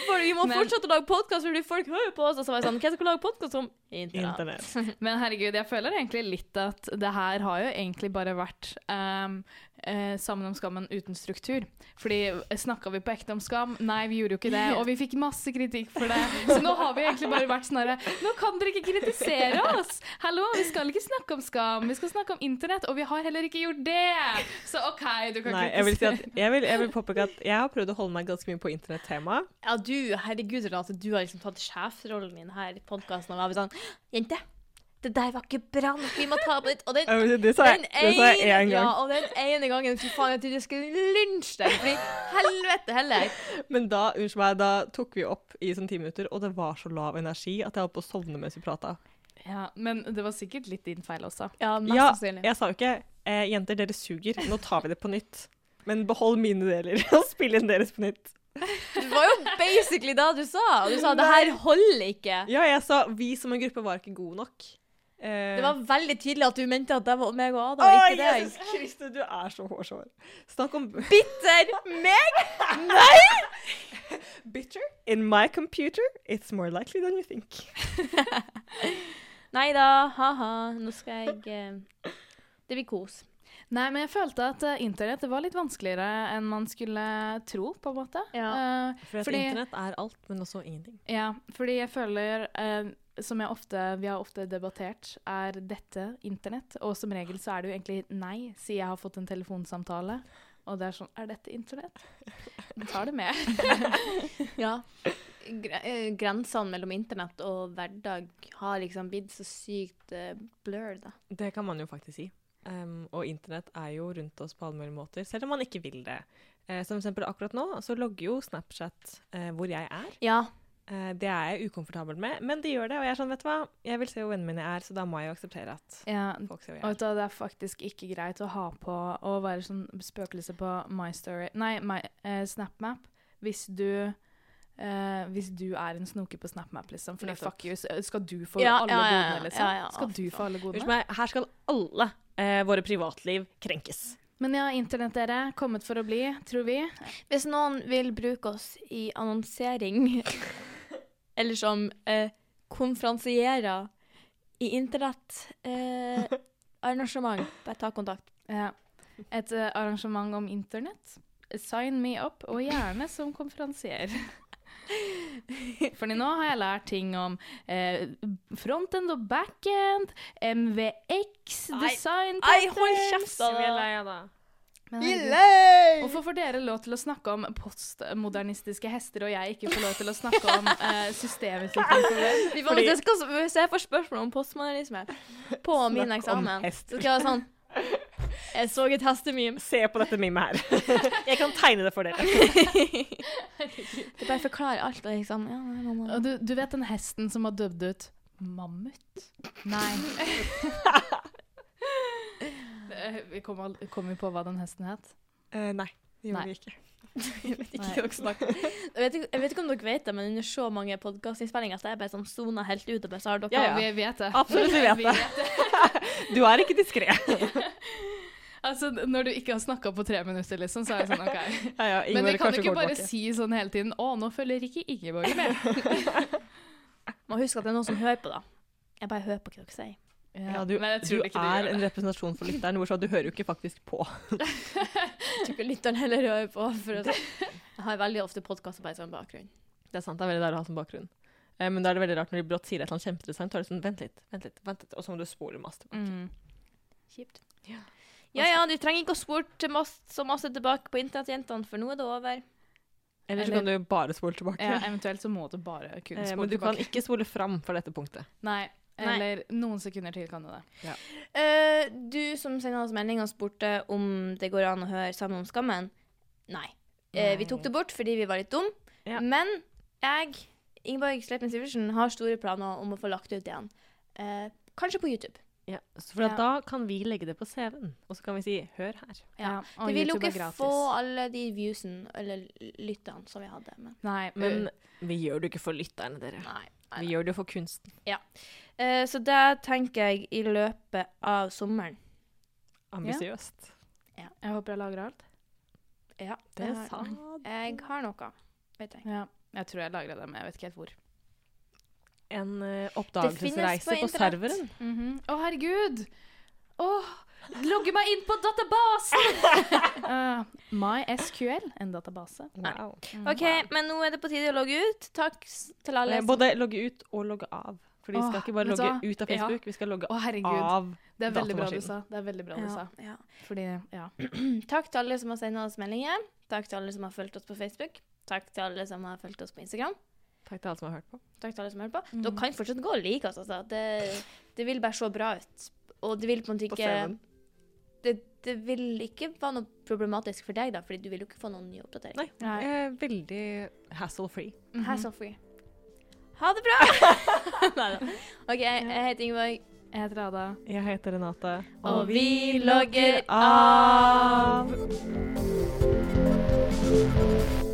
[SPEAKER 2] For vi må
[SPEAKER 4] Men-
[SPEAKER 2] fortsette å lage podkast fordi folk hører på oss. Og så var jeg sånn Hvem skal lage podkast om? Internett.
[SPEAKER 4] Men herregud, jeg føler egentlig litt at det her har jo egentlig bare vært ehm, eh, Sammen om skammen uten struktur. Fordi snakka vi på ekte om skam? Nei, vi gjorde jo ikke det. Og vi fikk masse kritikk for det. Så nå har vi egentlig bare vært sånn herre Nå kan dere ikke kritisere oss! Hallo, vi skal ikke snakke om skam, vi skal snakke om internett, og vi har heller ikke gjort det! Så OK, du kan
[SPEAKER 3] Nei, jeg vil si
[SPEAKER 4] kritisere.
[SPEAKER 3] at jeg vil, jeg vil påpeke at jeg har prøvd å holde meg ganske mye på internettema.
[SPEAKER 2] Ja, du, herregud, Renate, du har liksom tatt sjefsrollen din her i podkasten og vært sånn Jente, det der var ikke bra nok, vi må ta på nytt. Og den
[SPEAKER 3] Det sa jeg,
[SPEAKER 2] Den
[SPEAKER 3] det sa jeg én
[SPEAKER 2] Ja, og den ene gangen fy faen, jeg trodde jeg skulle lynsje deg. Fordi helvete heller.
[SPEAKER 3] Men da unnskyld meg, da tok vi opp i sånn ti minutter, og det var så lav energi at jeg holdt på å sovne mens vi prata.
[SPEAKER 4] Ja, men det var sikkert litt din feil også.
[SPEAKER 2] Ja, mest
[SPEAKER 3] Ja,
[SPEAKER 2] sannsynlig.
[SPEAKER 3] jeg sa jo ikke eh, 'jenter, dere suger, nå tar vi det på nytt'. Men behold mine deler og spill inn deres på nytt.
[SPEAKER 2] Det var jo basically det du sa. Du sa det her holder ikke.
[SPEAKER 3] Ja, jeg sa vi som en gruppe var ikke gode nok. Eh,
[SPEAKER 2] Det var veldig tydelig at du mente at det var meg og Adam,
[SPEAKER 3] Å,
[SPEAKER 2] ikke deg.
[SPEAKER 3] Jesus Kristus, du er så hårsår. Snakk om
[SPEAKER 2] Bitter meg! Nei!
[SPEAKER 3] bitter. In my computer, it's more likely than you think.
[SPEAKER 2] Nei da, ha-ha. Nå skal jeg uh, Det blir kos.
[SPEAKER 4] Nei, men jeg følte at uh, internett var litt vanskeligere enn man skulle tro, på en måte.
[SPEAKER 2] Ja.
[SPEAKER 4] uh,
[SPEAKER 3] For at
[SPEAKER 4] Fordi-
[SPEAKER 3] internett er alt, men også ingenting.
[SPEAKER 4] ja, fordi jeg føler, eh, som jeg ofte, vi har ofte debattert, er dette internett? Og som regel så er det jo egentlig nei, siden jeg har fått en telefonsamtale. Og det er sånn, er dette internett? Tar det med.
[SPEAKER 2] Ja. Eh, grensene mellom internett og hverdag har liksom blitt så sykt blur, blurred, da.
[SPEAKER 3] Det kan man jo faktisk si. Um, og internett er jo rundt oss på alle mulige måter, selv om man ikke vil det. Eh, som eksempel akkurat nå, så logger jo Snapchat eh, hvor jeg er.
[SPEAKER 2] Ja.
[SPEAKER 3] Eh, det er jeg ukomfortabel med, men de gjør det. Og jeg er sånn, vet du hva, jeg vil se hvor vennene mine er, så da må jeg jo akseptere at
[SPEAKER 4] Ja,
[SPEAKER 3] folk ser hvor jeg er.
[SPEAKER 4] Og da, det er faktisk ikke greit å ha på å være sånn spøkelse på My Story Nei, my, eh, SnapMap hvis du eh, hvis du er en snoker på SnapMap, liksom. Fordi fuck you, skal du få
[SPEAKER 2] Ja,
[SPEAKER 4] alle
[SPEAKER 2] ja, ja,
[SPEAKER 4] godene, liksom?
[SPEAKER 2] ja, ja,
[SPEAKER 4] skal du få alle godene?
[SPEAKER 3] meg, her skal alle eh, våre privatliv krenkes.
[SPEAKER 4] Men ja, internett, dere. Kommet for å bli, tror vi.
[SPEAKER 2] Hvis noen vil bruke oss i annonsering, eller som eh, konferansierer i internettarrangement. eh, bare ta kontakt.
[SPEAKER 4] Ja. Et eh, arrangement om internett. Sign me up, og gjerne som konferansier. Fordi nå har jeg lært ting om eh, frontend og backend, MVX, design
[SPEAKER 2] Nei, hold kjeft, da!
[SPEAKER 3] lei
[SPEAKER 4] av herregud, Hvorfor får dere lov til å snakke om postmodernistiske hester, og jeg ikke får lov til å snakke om uh, systemutvikling?
[SPEAKER 2] Vi får, jeg skal, hvis jeg får spørsmål om postmodernisme på min
[SPEAKER 3] Snakk
[SPEAKER 2] eksamen, så skal jeg være sånn Jeg så et hestememe.
[SPEAKER 3] Se på dette mimet her. jeg kan tegne det for dere.
[SPEAKER 2] Det bare forklarer alt. Og liksom, ja, mamma.
[SPEAKER 4] Du, du vet den hesten som har dødd ut mammut? Nei. Eh, vi kom, vi på hva den hesten het?
[SPEAKER 3] Uh, nei, det gjorde
[SPEAKER 4] Nei.
[SPEAKER 3] vi ikke.
[SPEAKER 2] Jeg vet ikke hva dere snakker om. Jeg vet, ikke, om dere vet det, men under så mange podkastinnspillinger så er jeg bare sånn sona helt ut. Og bare så har dere
[SPEAKER 3] Ja, ja.
[SPEAKER 4] Vi vet det.
[SPEAKER 3] Absolutt, vi vet det. Du er ikke diskré.
[SPEAKER 4] Altså, når du ikke har snakka på tre minutter, liksom, så er jeg sånn OK.
[SPEAKER 3] Ja, ja,
[SPEAKER 4] Men vi kan
[SPEAKER 3] jo
[SPEAKER 4] ikke bare si sånn hele tiden 'Å, nå følger ikke Ingeborg med'.
[SPEAKER 2] Må huske at det er noen som hører på, da. Jeg bare hører på hva dere sier.
[SPEAKER 3] Ja, du,
[SPEAKER 4] Men jeg
[SPEAKER 3] du
[SPEAKER 4] ikke
[SPEAKER 3] er en representasjon for lytteren, hvorfor du hører jo ikke faktisk på.
[SPEAKER 2] Jeg tror ikke lytteren heller hører på. For å, jeg har veldig ofte podkaster bare sånn bakgrunn.
[SPEAKER 3] Det er sant, det er veldig deilig å ha som bakgrunn. Eh, men da er det veldig rart når de brått sier et eller annet kjempeinteressant, så er det sånn, vent litt, vent litt, vent litt, og så må du spole masse tilbake.
[SPEAKER 4] Mm.
[SPEAKER 2] Kjipt.
[SPEAKER 3] Ja.
[SPEAKER 2] Ja ja, du trenger ikke å masse, så masse tilbake på internettjentene, for nå er det over.
[SPEAKER 3] Eller så kan du bare spole tilbake.
[SPEAKER 4] Ja, eventuelt så må du bare kunne
[SPEAKER 3] Eh,
[SPEAKER 4] spole
[SPEAKER 3] men du kan ikke spole fram for dette punktet.
[SPEAKER 4] Nei.
[SPEAKER 2] Nei.
[SPEAKER 4] Eller noen sekunder til kan du det.
[SPEAKER 2] Eh, du som sendte oss melding og spurte om det går an å høre sammen om skammen. Nei. Eh, vi tok det bort fordi vi var litt dum.
[SPEAKER 3] Ja.
[SPEAKER 2] Men jeg, Ingeborg Slepen Sivertsen, har store planer om å få lagt ut igjen. Uh, kanskje på YouTube.
[SPEAKER 3] Ja, så for at
[SPEAKER 4] Ja.
[SPEAKER 3] da kan vi legge det på CV-en, og så kan vi si 'hør her'.
[SPEAKER 2] Ja.
[SPEAKER 4] og
[SPEAKER 2] Det vil jo ikke få alle de viewsene, eller lyttene, som vi hadde. Men
[SPEAKER 4] Nei,
[SPEAKER 3] Men vi gjør det ikke for lytterne, dere.
[SPEAKER 2] nei.
[SPEAKER 3] Vi gjør det for kunsten.
[SPEAKER 2] Eh, så det tenker jeg i løpet av sommeren.
[SPEAKER 3] Ambisiøst.
[SPEAKER 4] jeg håper jeg lagrer alt.
[SPEAKER 2] Ja,
[SPEAKER 3] Det er sant.
[SPEAKER 2] Jeg har noe, vet jeg.
[SPEAKER 4] Ja. Jeg tror jeg lagrer det, men jeg vet ikke helt hvor.
[SPEAKER 3] En uh,
[SPEAKER 2] oppdagelsesreise på
[SPEAKER 3] på,
[SPEAKER 2] Å,
[SPEAKER 3] serveren.
[SPEAKER 4] -hmm. Å, herregud! Åh, logge meg inn på databasen! uh, MySQL, en database.
[SPEAKER 3] Wow.
[SPEAKER 4] Mm.
[SPEAKER 2] OK, men nå er det på tide å logge ut. Takk til alle.
[SPEAKER 3] Eh,
[SPEAKER 2] som-
[SPEAKER 3] Både logge ut og logge av. For vi skal ikke bare logge ut av
[SPEAKER 4] Ja.
[SPEAKER 3] Facebook, vi skal logge
[SPEAKER 4] Å,
[SPEAKER 3] av.
[SPEAKER 4] Det er veldig bra du sa. Det er veldig bra du
[SPEAKER 2] ja,
[SPEAKER 4] sa.
[SPEAKER 2] ja.
[SPEAKER 4] Fordi, ja.
[SPEAKER 2] Takk til alle som har sendt oss meldinger. Takk til alle som har fulgt oss på Facebook. Takk til alle som har fulgt oss på Instagram.
[SPEAKER 3] Takk til alle som har hørt på.
[SPEAKER 2] Takk til alle som har hørt på.
[SPEAKER 4] Mm.
[SPEAKER 2] Dere kan fortsatt gå og like oss. Altså. Det, det vil bare se bra ut. Og det vil på en måte ikke. Det, det vil ikke være noe problematisk for deg, da, fordi du vil jo ikke få noen ny oppdatering.
[SPEAKER 3] Nei.
[SPEAKER 4] Nei.
[SPEAKER 3] Eh, veldig hassle-free.
[SPEAKER 4] Mhm.
[SPEAKER 2] Hassle free. Ha det bra! Neida. OK, jeg heter Ingeborg.
[SPEAKER 4] Jeg heter Ada.
[SPEAKER 3] Jeg heter Renate.
[SPEAKER 2] Og vi logger av.
[SPEAKER 3] av.